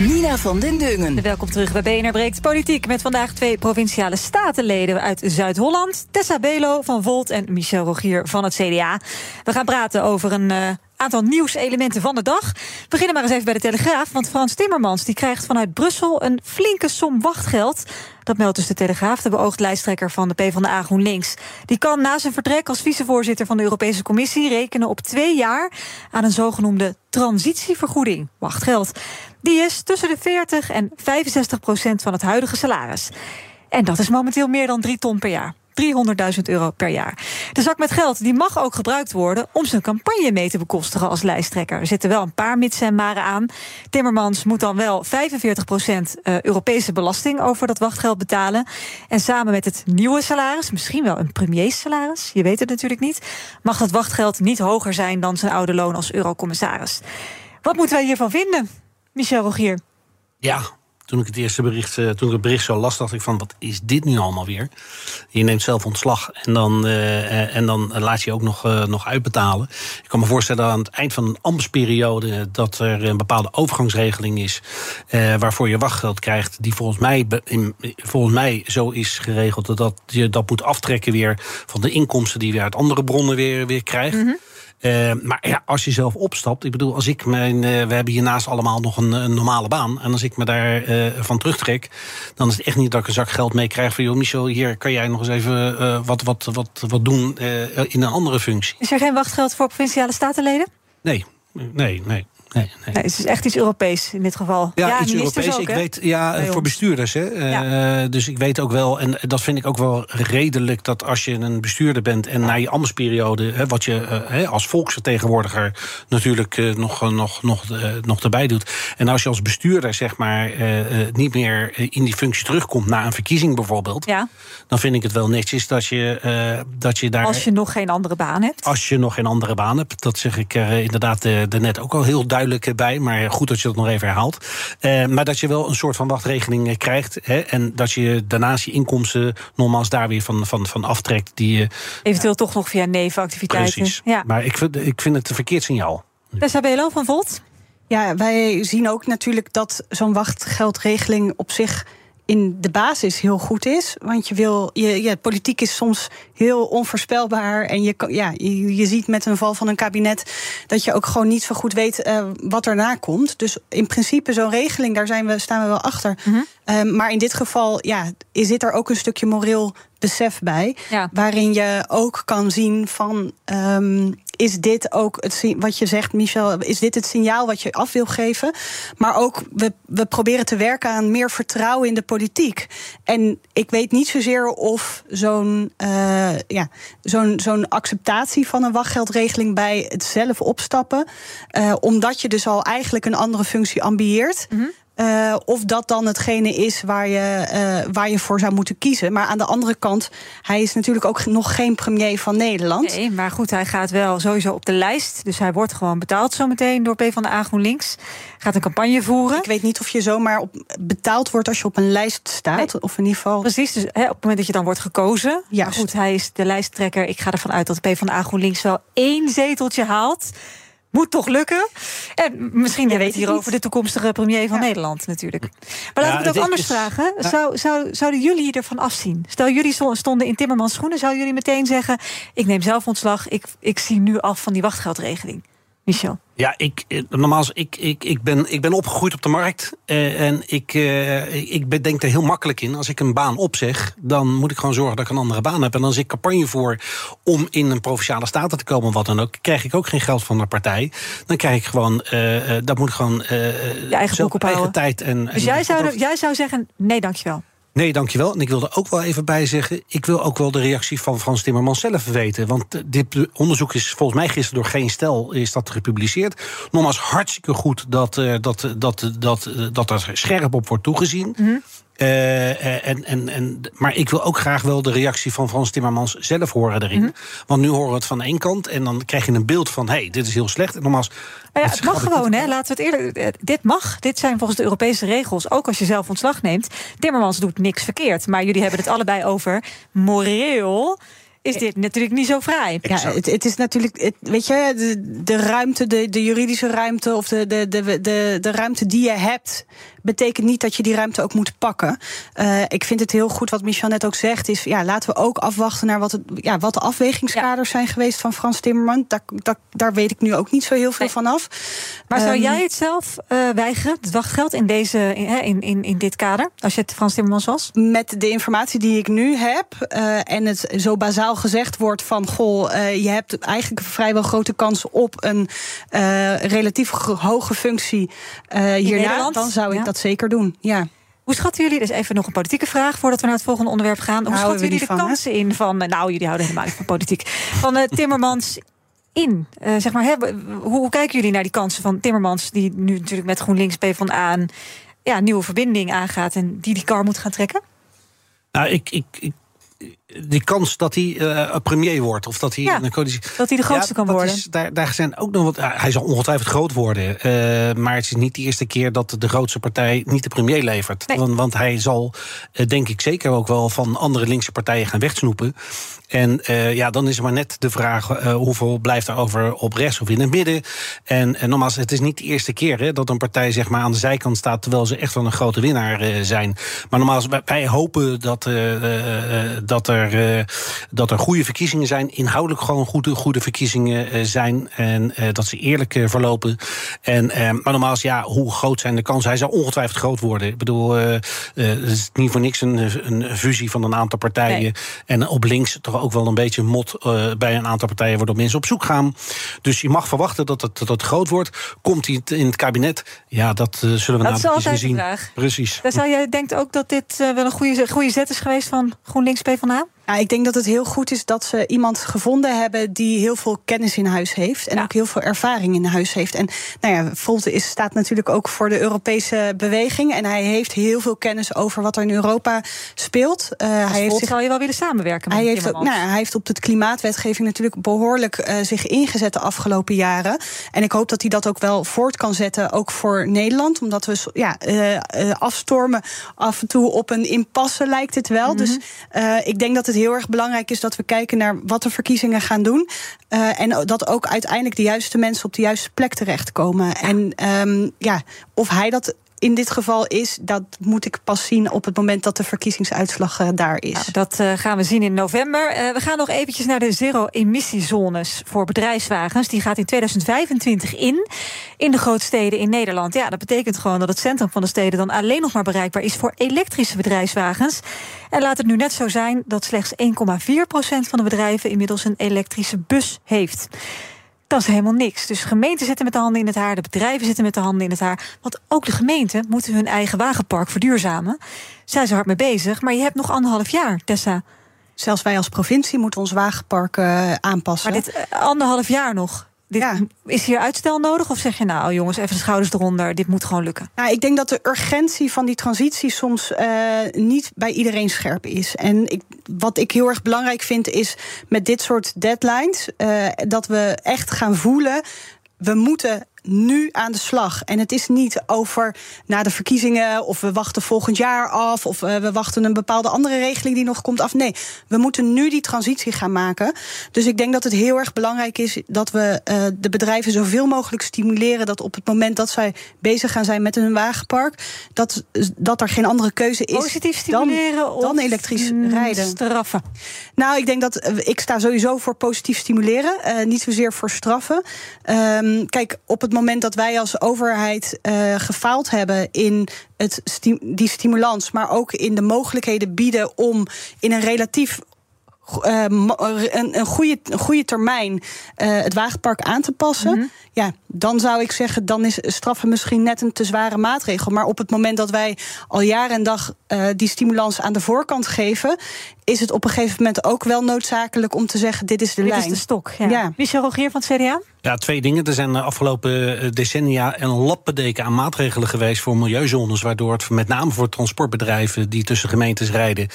Nina van den Dungen. Welkom terug bij BNR Breekt Politiek. Met vandaag twee provinciale statenleden uit Zuid-Holland. Tessa Belo van Volt en Michel Rogier van het CDA. We gaan praten over een uh, aantal nieuwselementen van de dag. We beginnen maar eens even bij de Telegraaf. Want Frans Timmermans die krijgt vanuit Brussel een flinke som wachtgeld. Dat meldt dus de Telegraaf, de beoogd lijsttrekker van de PvdA GroenLinks. Die kan na zijn vertrek als vicevoorzitter van de Europese Commissie rekenen op twee jaar aan een zogenoemde transitievergoeding. Wachtgeld. Die is tussen de 40 en 65 procent van het huidige salaris. En dat is momenteel meer dan drie ton per jaar. 300.000 euro per jaar. De zak met geld die mag ook gebruikt worden om zijn campagne mee te bekostigen als lijsttrekker. Er zitten wel een paar mits en maren aan. Timmermans moet dan wel 45% eh, Europese belasting over dat wachtgeld betalen. En samen met het nieuwe salaris, misschien wel een premierssalaris, je weet het natuurlijk niet, mag dat wachtgeld niet hoger zijn dan zijn oude loon als eurocommissaris. Wat moeten wij hiervan vinden, Michel Rogier? Ja, toen ik het eerste bericht, uh, toen het bericht zo las, dacht ik van wat is dit nu allemaal weer? Je neemt zelf ontslag en dan, uh, en dan laat je ook nog, nog uitbetalen. Ik kan me voorstellen aan het eind van een ambtsperiode dat er een bepaalde overgangsregeling is waarvoor je wachtgeld krijgt, die volgens mij, in, volgens mij zo is geregeld dat je dat moet aftrekken weer van de inkomsten die je uit andere bronnen weer, weer krijgt. -hmm. Uh, maar ja, als je zelf opstapt, ik bedoel, als ik mijn. Uh, we hebben hiernaast allemaal nog een, een, normale baan. En als ik me daar uh, van terugtrek, dan is het echt niet dat ik een zak geld mee krijg van joh, Michel, hier kan jij nog eens even wat, wat, wat, wat doen in een andere functie. Is er geen wachtgeld voor provinciale statenleden? Nee, nee, nee. Nee, nee. nee, het is echt iets Europees in dit geval. Ja, iets Europees. Ook, ik weet, ja, voor bestuurders. Hè. Ja. Uh, dus ik weet ook wel, en dat vind ik ook wel redelijk, dat als je een bestuurder bent en na je ambtsperiode, hè, wat je uh, als volksvertegenwoordiger natuurlijk uh, nog, nog, nog, nog erbij doet. En als je als bestuurder zeg maar niet meer in die functie terugkomt na een verkiezing bijvoorbeeld, ja. dan vind ik het wel netjes dat je, dat je daar. Als je nog geen andere baan hebt. Als je nog geen andere baan hebt, dat zeg ik inderdaad daarnet ook al heel duidelijk duidelijk bij. Maar goed dat je dat nog even herhaalt. Uh, maar dat je wel een soort van wachtregeling krijgt. Hè, en dat je daarnaast je inkomsten nogmaals daar weer van, van, van aftrekt. Die je, Eventueel toch nog via nevenactiviteiten. Precies. Ja. Maar ik vind, ik vind het een verkeerd signaal. Tessa Belo van Volt. Ja, wij zien ook natuurlijk dat zo'n wachtgeldregeling op zich in de basis heel goed is. Want je wil, je, ja, politiek is soms heel onvoorspelbaar. En je, ja, je, je ziet met een val van een kabinet dat je ook gewoon niet zo goed weet uh, wat erna komt. Dus in principe, zo'n regeling, daar zijn we, staan we wel achter. Mm -hmm. um, maar in dit geval ja, zit er ook een stukje moreel besef bij. Ja. Waarin je ook kan zien van. Um, is dit ook het wat je zegt, Michel? Is dit het signaal wat je af wil geven? Maar ook, we, we proberen te werken aan meer vertrouwen in de politiek. En ik weet niet zozeer of zo'n uh, ja, zo'n zo'n acceptatie van een wachtgeldregeling bij het zelf opstappen. Uh, omdat je dus al eigenlijk een andere functie ambieert. -hmm. Uh, of dat dan hetgene is waar je, uh, waar je voor zou moeten kiezen. Maar aan de andere kant, hij is natuurlijk ook nog geen premier van Nederland. Nee, maar goed, hij gaat wel sowieso op de lijst. Dus hij wordt gewoon betaald zometeen door PvdA GroenLinks. Gaat een campagne voeren. Ik weet niet of je zomaar op betaald wordt als je op een lijst staat. Nee. Of in ieder geval. Precies, dus hè, op het moment dat je dan wordt gekozen. Ja, goed, hij is de lijsttrekker. Ik ga ervan uit dat PvdA GroenLinks wel één zeteltje haalt moet toch lukken. En misschien ja, weet hierover de toekomstige premier van ja. Nederland natuurlijk. Maar laten we het ook anders is, vragen. Zou, zou, zouden jullie ervan afzien? Stel, jullie stonden in Timmermans schoenen. Zouden jullie meteen zeggen... ik neem zelf ontslag, ik, ik zie nu af van die wachtgeldregeling? Michel? Ja, ik, normaal, ik, ik, ik, ben, ik ben opgegroeid op de markt. Uh, en ik, uh, ik denk er heel makkelijk in. Als ik een baan opzeg, dan moet ik gewoon zorgen dat ik een andere baan heb. En als ik campagne voor om in een provinciale staten te komen, wat dan ook, krijg ik ook geen geld van de partij. Dan krijg ik gewoon, uh, dat moet ik gewoon je eigen, zelf, eigen tijd. En, dus jij, zou, jij zou zeggen: nee, dankjewel. Nee, dankjewel. En ik wil er ook wel even bij zeggen... ik wil ook wel de reactie van Frans Timmermans zelf weten. Want dit onderzoek is volgens mij gisteren door Geen Stel is dat gepubliceerd. Nogmaals, hartstikke goed dat, uh, dat, dat, dat, dat er scherp op wordt toegezien. -hmm. Uh, en, en, en, maar ik wil ook graag wel de reactie van Frans Timmermans zelf horen erin. Mm -hmm. Want nu horen we het van één kant en dan krijg je een beeld van... hé, hey, dit is heel slecht. En nogmaals, ja, het mag gewoon, hè? laten we het eerlijk. Dit mag. Dit zijn volgens de Europese regels. Ook als je zelf ontslag neemt. Timmermans doet niks verkeerd. Maar jullie hebben het allebei over moreel is dit natuurlijk niet zo vrij. Ja, het, het, is natuurlijk, het, weet je, de, de ruimte, de, de, juridische ruimte of de, de, de, de, de ruimte die je hebt, betekent niet dat je die ruimte ook moet pakken. Uh, ik vind het heel goed wat Michel net ook zegt, is ja, laten we ook afwachten naar wat, het, ja, wat de afwegingskaders ja. zijn geweest van Frans Timmerman. Daar, daar, daar, weet ik nu ook niet zo heel veel nee. van af. Maar zou um, jij het zelf uh, weigeren, het wachtgeld in, deze, in, in, in dit kader, als je het Frans Timmermans was? Met de informatie die ik nu heb uh, en het zo bazaal gezegd wordt van goh, je hebt eigenlijk vrijwel grote kans op een relatief hoge functie hierna, dan zou ik ja. dat zeker doen. Ja. Hoe schatten jullie, dus even nog een politieke vraag voordat we naar het volgende onderwerp gaan. Hoe schatten jullie de kansen in van, nou, jullie houden helemaal niet van politiek, van uh, Timmermans in? Uh, zeg maar, hè, hoe, hoe, kijken jullie naar die kansen van Timmermans, die nu natuurlijk met GroenLinks PvdA een ja, nieuwe verbinding aangaat en die die kar moet gaan trekken? Nou, ik, ik, ik die kans dat hij uh, premier wordt. Of dat hij, ja, coalitie, dat hij de grootste kan worden. Is, daar, daar zijn ook nog wat. hij zal ongetwijfeld groot worden. Uh, maar het is niet de eerste keer dat de grootste partij niet de premier levert. Nee. Want, want, hij zal, uh, denk ik zeker ook wel van andere linkse partijen gaan wegsnoepen. En ja, dan is er maar net de vraag hoeveel blijft er over op rechts of in het midden. En, en nogmaals, het is niet de eerste keer hè, dat een partij zeg maar, aan de zijkant staat. terwijl ze echt wel een grote winnaar zijn. Maar nogmaals, wij, wij hopen dat, dat er dat er goede verkiezingen zijn. Inhoudelijk gewoon goede, goede verkiezingen zijn. En dat ze eerlijk verlopen. En, maar normaal is ja, hoe groot zijn de kansen? Hij zal ongetwijfeld groot worden. Ik bedoel, het is niet voor niks een, een fusie van een aantal partijen. Nee. En op links toch ook wel een beetje mot bij een aantal partijen waardoor mensen op zoek gaan. Dus je mag verwachten dat het, dat het groot wordt. Komt hij in het kabinet? Ja, dat zullen we dat na de zien. Vraag. Precies. Dus jij denkt ook dat dit wel een goede, goede zet is geweest van GroenLinks PvdA? Ja, ik denk dat het heel goed is dat ze iemand gevonden hebben die heel veel kennis in huis heeft. En ja. ook heel veel ervaring in huis heeft. En nou ja, Volte is, staat natuurlijk ook voor de Europese beweging. En hij heeft heel veel kennis over wat er in Europa speelt. Uh, hij heeft zich, zou je wel willen samenwerken hij met heeft, nou, hij heeft op de klimaatwetgeving natuurlijk behoorlijk uh, zich ingezet de afgelopen jaren. En ik hoop dat hij dat ook wel voort kan zetten, ook voor Nederland. Omdat we ja, uh, afstormen af en toe op een impasse, lijkt het wel. Mm -hmm. Dus ik denk dat het heel erg belangrijk is dat we kijken naar wat de verkiezingen gaan doen. Uh, en dat ook uiteindelijk de juiste mensen op de juiste plek terechtkomen. Ja. En um, ja, of hij dat in dit geval is, dat moet ik pas zien op het moment dat de verkiezingsuitslag uh, daar is. Nou, dat uh, gaan we zien in november. Uh, we gaan nog eventjes naar de zero-emissiezones voor bedrijfswagens. Die gaat in 2025 in, in de grootsteden in Nederland. Ja, dat betekent gewoon dat het centrum van de steden dan alleen nog maar bereikbaar is voor elektrische bedrijfswagens. En laat het nu net zo zijn dat slechts 1,4% van de bedrijven inmiddels een elektrische bus heeft. Dat is helemaal niks. Dus gemeenten zitten met de handen in het haar, de bedrijven zitten met de handen in het haar. Want ook de gemeenten moeten hun eigen wagenpark verduurzamen. Zijn ze hard mee bezig, maar je hebt nog anderhalf jaar, Tessa. Zelfs wij als provincie moeten ons wagenpark uh, aanpassen. Maar dit uh, anderhalf jaar nog. Dit, ja. Is hier uitstel nodig? Of zeg je nou, jongens, even de schouders eronder, dit moet gewoon lukken? Nou, ik denk dat de urgentie van die transitie soms uh, niet bij iedereen scherp is. En ik, wat ik heel erg belangrijk vind, is met dit soort deadlines uh, dat we echt gaan voelen. We moeten nu aan de slag. En het is niet over na de verkiezingen of we wachten volgend jaar af of uh, we wachten een bepaalde andere regeling die nog komt af. Nee, we moeten nu die transitie gaan maken. Dus ik denk dat het heel erg belangrijk is dat we uh, de bedrijven zoveel mogelijk stimuleren dat op het moment dat zij bezig gaan zijn met hun wagenpark, dat, dat er geen andere keuze is Positief stimuleren dan, dan elektrisch rijden. Straffen. Nou, ik denk dat ik sta sowieso voor positief stimuleren, uh, niet zozeer voor straffen. Um, kijk, op het moment dat wij als overheid uh, gefaald hebben in het sti die stimulans, maar ook in de mogelijkheden bieden om in een relatief uh, een, een, goede, een goede termijn uh, het wagenpark aan te passen. Mm -hmm. Ja, dan zou ik zeggen, dan is straffen misschien net een te zware maatregel. Maar op het moment dat wij al jaren en dag uh, die stimulans aan de voorkant geven, is het op een gegeven moment ook wel noodzakelijk om te zeggen: dit is de dit lijn. Dit is de stok. Ja. ja. Michel Rogier van het CDA. Ja, twee dingen. Er zijn de afgelopen decennia een lappendeken aan maatregelen geweest voor milieuzones, waardoor het met name voor transportbedrijven die tussen gemeentes rijden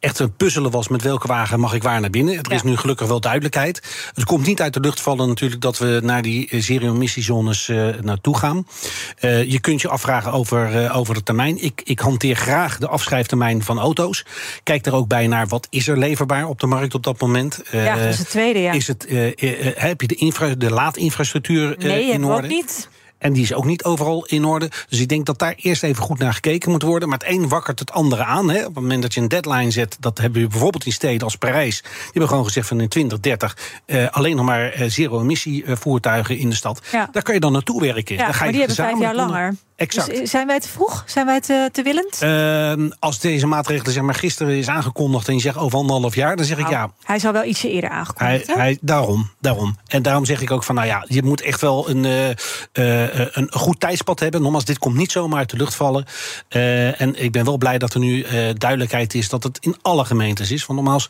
echt een puzzelen was met welke wagen mag ik waar naar binnen. Er ja. is nu gelukkig wel duidelijkheid. Het komt niet uit de lucht vallen natuurlijk dat we naar die zero-emissiezones uh, naartoe gaan. Uh, je kunt je afvragen over, uh, over de termijn. Ik, ik hanteer graag de afschrijftermijn van auto's. Kijk er ook bij naar wat is er leverbaar op de markt op dat moment. ja, dat is het tweede, ja. Is het, heb je de, infra, de laadinfrastructuur nee, in orde? ook niet. En die is ook niet overal in orde. Dus ik denk dat daar eerst even goed naar gekeken moet worden. Maar het een wakkert het andere aan. Hè. Op het moment dat je een deadline zet, dat hebben we bijvoorbeeld in steden als Parijs. Die hebben gewoon gezegd van in 2030 uh, alleen nog maar uh, zero-emissie uh, voertuigen in de stad. Ja. Daar kan je dan naartoe werken. Ja, dan ga je maar die hebben vijf jaar langer. Exact. Dus zijn wij te vroeg? Zijn wij te, te willend? Uh, als deze maatregelen zeg maar, gisteren is aangekondigd en je zegt over anderhalf jaar, dan zeg ik nou, ja. Hij zou wel ietsje eerder aangekondigd hij, hij, Daarom, daarom. En daarom zeg ik ook van, nou ja, je moet echt wel een, uh, uh, een goed tijdspad hebben. Nogmaals, dit komt niet zomaar uit de lucht vallen. en ik ben wel blij dat er nu duidelijkheid is dat het in alle gemeentes is. Want nogmaals,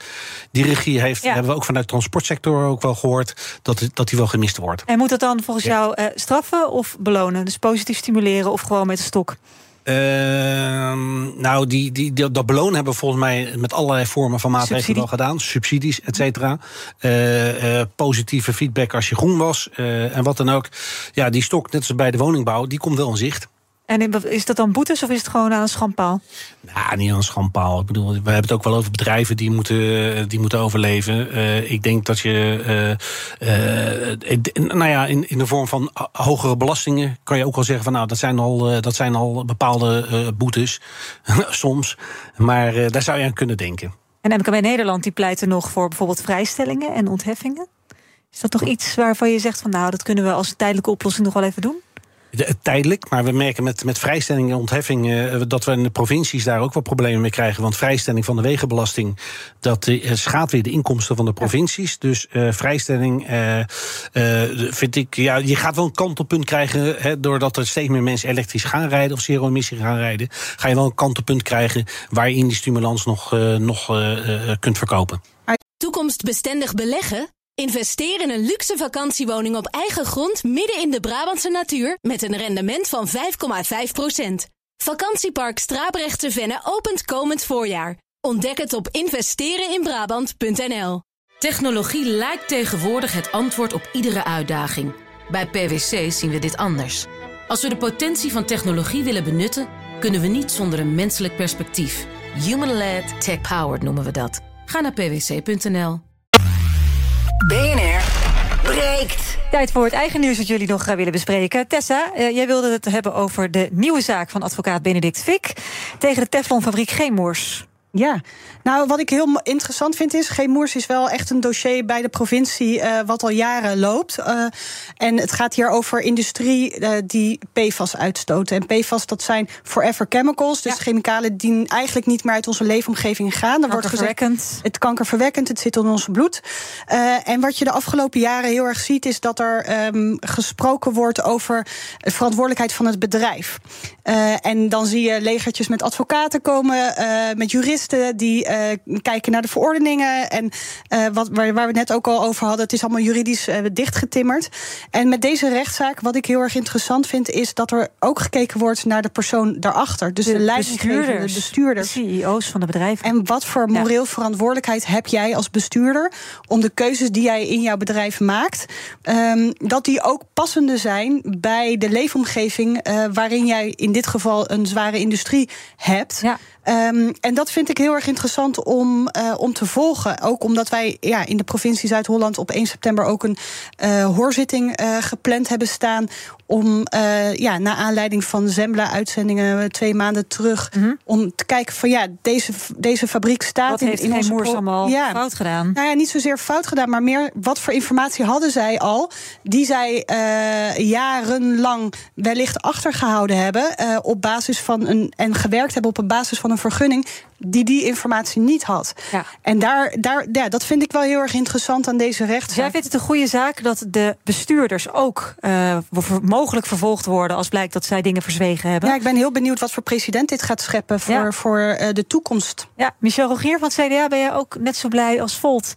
die regie heeft, ja. hebben we ook vanuit de transportsector ook wel gehoord, dat, dat die wel gemist wordt. En moet dat dan volgens ja. jou straffen of belonen? Dus positief stimuleren of gewoon met de stok? Uh, nou, die, die, die, dat belonen hebben we volgens mij met allerlei vormen van maatregelen Subsidie. al gedaan. Subsidies, et cetera. Uh, uh, positieve feedback als je groen was. en wat dan ook. Ja, die stok, net als bij de woningbouw, die komt wel in zicht. En is dat dan boetes of is het gewoon aan een schandpaal? Nou, niet aan een schandpaal. Ik bedoel, we hebben het ook wel over bedrijven die moeten, die moeten overleven. Uh, ik denk dat je, uh, uh, nou ja, in, in de vorm van hogere belastingen kan je ook wel zeggen van, nou, dat zijn al, dat zijn al bepaalde boetes, soms. Maar daar zou je aan kunnen denken. En MKB Nederland die pleiten nog voor bijvoorbeeld vrijstellingen en ontheffingen. Is dat toch iets waarvan je zegt van, nou, dat kunnen we als tijdelijke oplossing nog wel even doen? De, tijdelijk, maar we merken met, met vrijstelling en ontheffing uh, dat we in de provincies daar ook wel problemen mee krijgen. Want vrijstelling van de wegenbelasting, dat uh, schaadt weer de inkomsten van de provincies. Dus uh, vrijstelling vind ik, ja, je gaat wel een kantelpunt krijgen. Hè, doordat er steeds meer mensen elektrisch gaan rijden of zero-emissie gaan rijden. Ga je wel een kantelpunt krijgen waarin die stimulans nog, nog kunt verkopen. Toekomstbestendig beleggen? Investeer in een luxe vakantiewoning op eigen grond midden in de Brabantse natuur met een rendement van 5,5%. Vakantiepark Strabrechtse Venne opent komend voorjaar. Ontdek het op investereninbrabant.nl. Technologie lijkt tegenwoordig het antwoord op iedere uitdaging. Bij PwC zien we dit anders. Als we de potentie van technologie willen benutten, kunnen we niet zonder een menselijk perspectief. Human-led, tech-powered noemen we dat. Ga naar pwc.nl. BNR breekt. Tijd voor het eigen nieuws dat jullie nog gaan willen bespreken. Tessa, uh, jij wilde het hebben over de nieuwe zaak van advocaat Benedict Vik tegen de Teflonfabriek Geemoers. Ja, nou wat ik heel interessant vind is, Geemoers is wel echt een dossier bij de provincie uh, wat al jaren loopt. Uh, en het gaat hier over industrie uh, die PFAS uitstoten. En PFAS dat zijn forever chemicals, dus ja. chemicalen die eigenlijk niet meer uit onze leefomgeving gaan. Er wordt gezegd, het kankerverwekkend, het zit in ons bloed. en wat je de afgelopen jaren heel erg ziet is dat er um, gesproken wordt over de verantwoordelijkheid van het bedrijf. en dan zie je legertjes met advocaten komen, met juristen die uh, kijken naar de verordeningen. En uh, wat, waar, waar, we het net ook al over hadden, het is allemaal juridisch uh, dichtgetimmerd. En met deze rechtszaak, wat ik heel erg interessant vind, is dat er ook gekeken wordt naar de persoon daarachter. Dus de, de leidinggevende bestuurders. De CEO's van de bedrijven. En wat voor moreel ja. verantwoordelijkheid heb jij als bestuurder om de keuzes die jij in jouw bedrijf maakt, um, dat die ook passende zijn bij de leefomgeving waarin jij in dit geval een zware industrie hebt. Ja. Um, en dat vind ik heel erg interessant om, uh, om te volgen. Ook omdat wij ja, in de provincie Zuid-Holland op 1 september ook een uh, hoorzitting uh, gepland hebben staan. Om ja, naar aanleiding van Zembla-uitzendingen twee maanden terug. Mhm. Mm -hmm. Om te kijken van ja, deze, deze fabriek staat wat in, heeft in onze allemaal ja. fout gedaan. Nou ja, niet zozeer fout gedaan, maar meer wat voor informatie hadden zij al. Die zij jarenlang wellicht achtergehouden hebben. op basis van een. en gewerkt hebben op een basis van een vergunning die die informatie niet had. Ja. En daar, daar, ja, dat vind ik wel heel erg interessant aan deze rechtszaak. Jij vindt het een goede zaak dat de bestuurders ook uh, mogelijk vervolgd worden als blijkt dat zij dingen verzwegen hebben? Ja, ik ben heel benieuwd wat voor president dit gaat scheppen voor, ja. voor uh, de toekomst. Ja, Michel Rogier van het CDA, ben jij ook net zo blij als Volt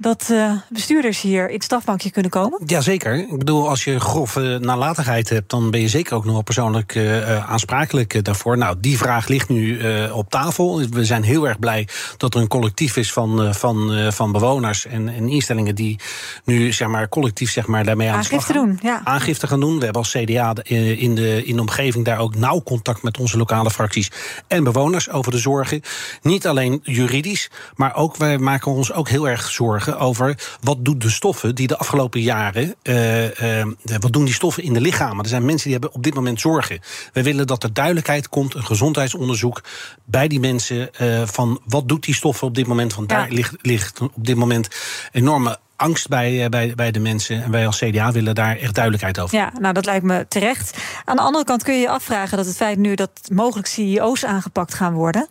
dat uh, bestuurders hier in het strafbankje kunnen komen? Jazeker. Ik bedoel, als je grove nalatigheid hebt, dan ben je zeker ook nog wel persoonlijk uh, aansprakelijk daarvoor. Nou, die vraag ligt nu uh, op tafel. We zijn heel erg blij dat er een collectief is van, van, van bewoners en, en, instellingen die nu zeg maar, collectief zeg maar, daarmee aan Aangifte de slag gaan. doen. Ja. Aangifte gaan doen. We hebben als CDA in de, in de omgeving daar ook nauw contact met onze lokale fracties en bewoners over de zorgen. Niet alleen juridisch, maar ook wij maken ons ook heel erg zorgen over wat doen de stoffen die de afgelopen jaren. Uh, uh, wat doen die stoffen in de lichamen? Er zijn mensen die hebben op dit moment zorgen. We willen dat er duidelijkheid komt, een gezondheidsonderzoek bij die mensen. Uh, van wat doet die stoffen op dit moment? Want daar ligt, ligt op dit moment enorme angst bij, bij, bij de mensen. En wij als CDA willen daar echt duidelijkheid over. Ja, nou dat lijkt me terecht. Aan de andere kant kun je je afvragen dat het feit nu dat mogelijk CEO's aangepakt gaan worden,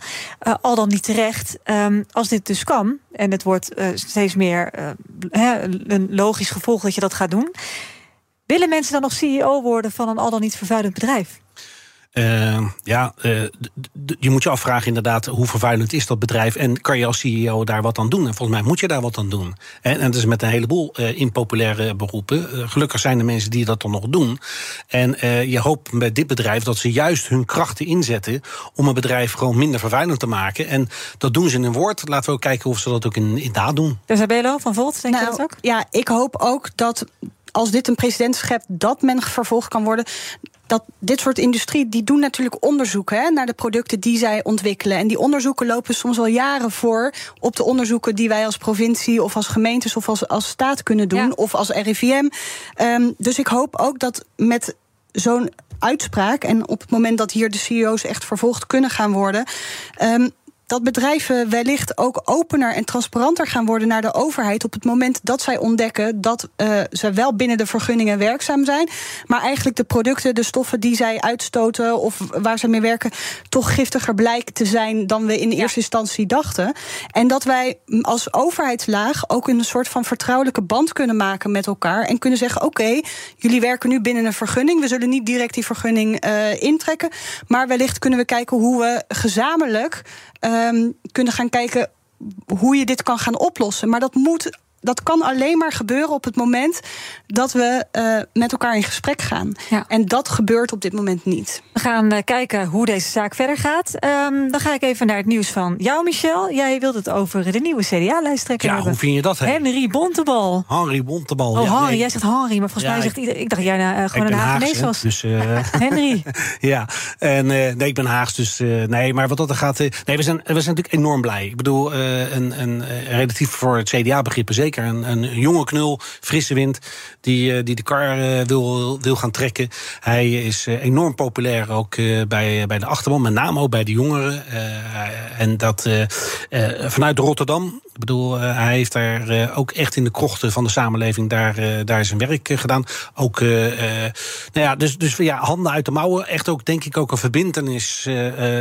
al dan niet terecht, ehm, als dit dus kan, en het wordt steeds meer een logisch gevolg dat je dat gaat doen. Willen mensen dan nog CEO worden van een al dan niet vervuilend bedrijf? Uh, ja, uh, je moet je afvragen inderdaad hoe vervuilend is dat bedrijf en kan je als CEO daar wat aan doen? En volgens mij moet je daar wat aan doen. En, en dat is met een heleboel uh, impopulaire beroepen. gelukkig zijn er mensen die dat dan nog doen. En je hoopt bij dit bedrijf dat ze juist hun krachten inzetten om een bedrijf gewoon minder vervuilend te maken. En dat doen ze in een woord. Laten we ook kijken of ze dat ook in, in daad doen. Isabelo van Volt, denk nou, je dat ook? Ja, ik hoop ook dat als dit een president schept, dat men vervolgd kan worden. Dat dit soort industrie, die doen natuurlijk onderzoeken hè, naar de producten die zij ontwikkelen. En die onderzoeken lopen soms al jaren voor op de onderzoeken die wij als provincie of als gemeentes of als, als staat kunnen doen. Of als RIVM. Um, dus ik hoop ook dat met zo'n uitspraak. En op het moment dat hier de CEO's echt vervolgd kunnen gaan worden. Um, dat bedrijven wellicht ook opener en transparanter gaan worden naar de overheid op het moment dat zij ontdekken dat uh, ze wel binnen de vergunningen werkzaam zijn, maar eigenlijk de producten, de stoffen die zij uitstoten of waar ze mee werken, toch giftiger blijken te zijn dan we in eerste instantie dachten. En dat wij als overheidslaag ook een soort van vertrouwelijke band kunnen maken met elkaar en kunnen zeggen: oké, jullie werken nu binnen een vergunning, we zullen niet direct die vergunning uh, intrekken, maar wellicht kunnen we kijken hoe we gezamenlijk um, kunnen gaan kijken hoe je dit kan gaan oplossen. Maar dat moet dat kan alleen maar gebeuren op het moment dat we uh, met elkaar in gesprek gaan. Ja. En dat gebeurt op dit moment niet. We gaan uh, kijken hoe deze zaak verder gaat. Um, dan ga ik even naar het nieuws van jou, Michel. Jij wilt het over de nieuwe CDA-lijsttrekker ja, hebben. hoe vind je dat? He? Henry Bontebal. Henry Bontebal. Oh, ja, Henry. Nee. Jij zegt Henry, maar volgens ja, mij zegt iedereen... Ik dacht jij nou, uh, gewoon een Haagse was. Dus, Henry. ja, en nee, ik ben Haags, dus nee. Maar wat dat er gaat... nee, we zijn, we zijn natuurlijk enorm blij. Ik bedoel, een, een, relatief voor het CDA-begrippen zeker een, een jonge knul, frisse wind, die, die de kar wil, wil gaan trekken. Hij is enorm populair ook bij, bij de achterban, met name ook bij de jongeren. en dat vanuit Rotterdam. Ik bedoel, hij heeft daar ook echt in de krochten van de samenleving daar, daar zijn werk gedaan. Ook, nou ja, dus, dus ja, handen uit de mouwen. Echt ook, denk ik, ook een verbindenis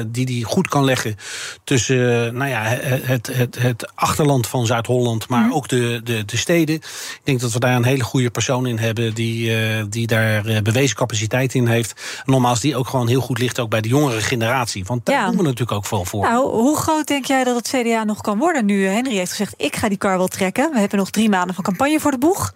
die hij goed kan leggen tussen nou ja, het, het, het achterland van Zuid-Holland, maar mm. ook de, de, de, steden. Ik denk dat we daar een hele goede persoon in hebben die, die daar bewezen capaciteit in heeft. Nogmaals, die ook gewoon heel goed ligt ook bij de jongere generatie. Want daar ja. doen we natuurlijk ook veel voor. Nou, hoe groot denk jij dat het CDA nog kan worden nu? Henry heeft gezegd, ik ga die kar wel trekken. We hebben nog drie maanden van campagne voor de boeg.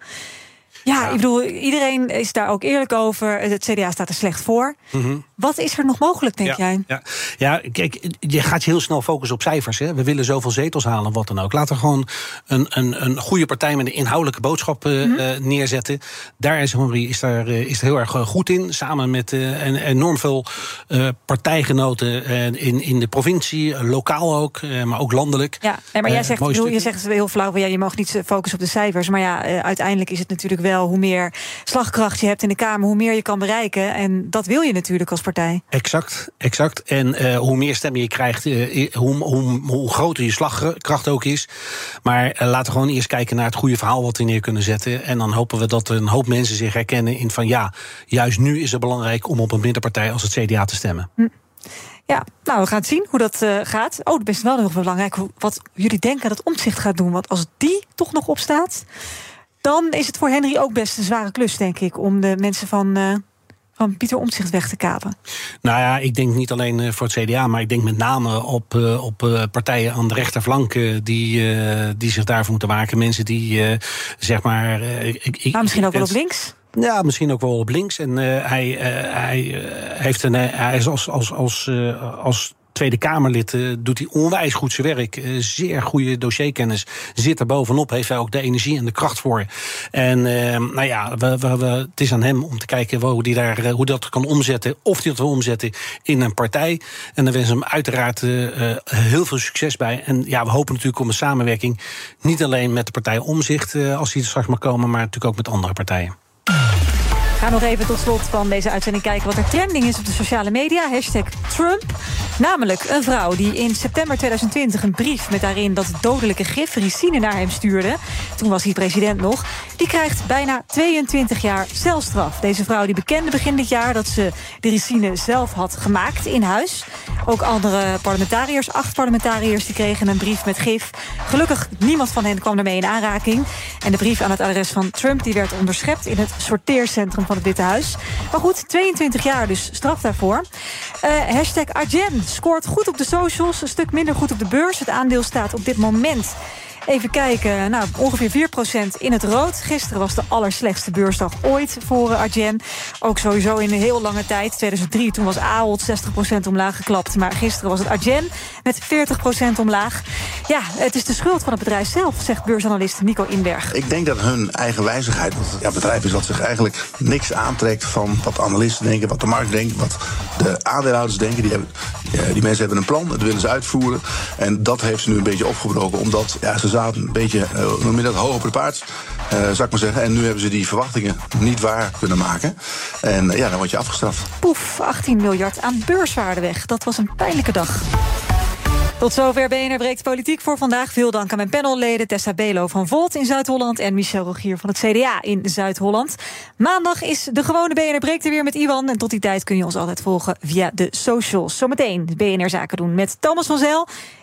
Ja, ja, ik bedoel, iedereen is daar ook eerlijk over. Het CDA staat er slecht voor. Mm -hmm. Wat is er nog mogelijk, denk ja, jij? Ja. ja, kijk, je gaat je heel snel focussen op cijfers. Hè. We willen zoveel zetels halen, wat dan ook. Laten we gewoon een, een, een goede partij met een inhoudelijke boodschap uh, mm -hmm. neerzetten. Daar is Henry is daar, uh, is er heel erg goed in. Samen met een, enorm veel partijgenoten in, in de provincie, lokaal ook, maar ook landelijk. Ja, nee, maar jij zegt, bedoel, je zegt heel flauw, ja, je mag niet focussen op de cijfers. Maar ja, uiteindelijk is het natuurlijk wel hoe meer slagkracht je hebt in de Kamer, hoe meer je kan bereiken. En dat wil je natuurlijk als partij. Exact, exact. En uh, hoe meer stemmen je krijgt, uh, hoe, hoe, hoe, groter je slagkracht ook is. Maar uh, laten we gewoon eerst kijken naar het goede verhaal wat we neer kunnen zetten. En dan hopen we dat een hoop mensen zich herkennen in van ja, juist nu is het belangrijk om op een middenpartij als het CDA te stemmen. Hm. Ja, nou, we gaan zien hoe dat uh, gaat. Oh, het is wel nog belangrijk wat jullie denken dat Omtzigt gaat doen. Want als die toch nog opstaat, dan is het voor Henry ook best een zware klus, denk ik, om de mensen van. Uh, van Pieter Omtzigt weg te kapen? Nou ja, ik denk niet alleen voor het CDA, maar ik denk met name op, uh, op uh, partijen aan de rechterflank die, die zich daarvoor moeten maken. Mensen die zeg maar. ik, maar misschien ook wel op links? Ja, misschien ook wel op links. En hij, hij, heeft een, hij is als, als, als, als Tweede Kamerlid uh, doet hij onwijs goed zijn werk. Uh, zeer goede dossierkennis. Zit er bovenop. Heeft hij ook de energie en de kracht voor. En uh, nou ja, we, we, het is aan hem om te kijken hoe hij daar, hoe dat kan omzetten. Of hij dat wil omzetten in een partij. En dan wensen we hem uiteraard heel veel succes bij. En ja, we hopen natuurlijk om een samenwerking. Niet alleen met de partij Omzicht, als hij er straks mag komen, maar natuurlijk ook met andere partijen. Ga nog even tot slot van deze uitzending kijken wat er trending is op de sociale media. Hashtag Trump. Namelijk een vrouw die in september 2020 een brief met daarin dat dodelijke gif ricine naar hem stuurde. Toen was hij president nog. Die krijgt bijna 22 jaar celstraf. Deze vrouw die bekende begin dit jaar dat ze de ricine zelf had gemaakt in huis. Ook andere parlementariërs, acht parlementariërs, die kregen een brief met gif. Gelukkig niemand van hen kwam ermee in aanraking. En de brief aan het adres van Trump die werd onderschept in het sorteercentrum van het Witte Huis. Maar goed, 22 jaar dus straf daarvoor. Uh, hashtag Arjen scoort goed op de socials, een stuk minder goed op de beurs. Het aandeel staat op dit moment Even kijken, nou, ongeveer 4% in het rood. Gisteren was de allerslechtste beursdag ooit voor uh, Arjen. Ook sowieso in een heel lange tijd. 2003, toen was Ahold 60% omlaag geklapt. Maar gisteren was het Arjen met 40% omlaag. Ja, het is de schuld van het bedrijf zelf, zegt beursanalist Nico Inberg. Ik denk dat hun eigen wijzigheid, want ja, het bedrijf is dat zich eigenlijk niks aantrekt van wat analisten denken, wat de markt denkt, wat de aandeelhouders denken. Die, hebben, die mensen hebben een plan, dat willen ze uitvoeren. En dat heeft ze nu een beetje opgebroken, omdat ja, ze een beetje, uh, dat, hoog op het paard, uh, zou ik maar zeggen. En nu hebben ze die verwachtingen niet waar kunnen maken. En uh, ja, dan word je afgestraft. Poef, 18 miljard aan beurswaarde weg. Dat was een pijnlijke dag. Tot zover BNR Breekt Politiek voor vandaag. Veel dank aan mijn panelleden Tessa Belo van Volt in Zuid-Holland... en Michel Rogier van het CDA in Zuid-Holland. Maandag is de gewone BNR Breekt er weer met Iwan. En tot die tijd kun je ons altijd volgen via de socials. Zometeen BNR Zaken doen met Thomas van Zel.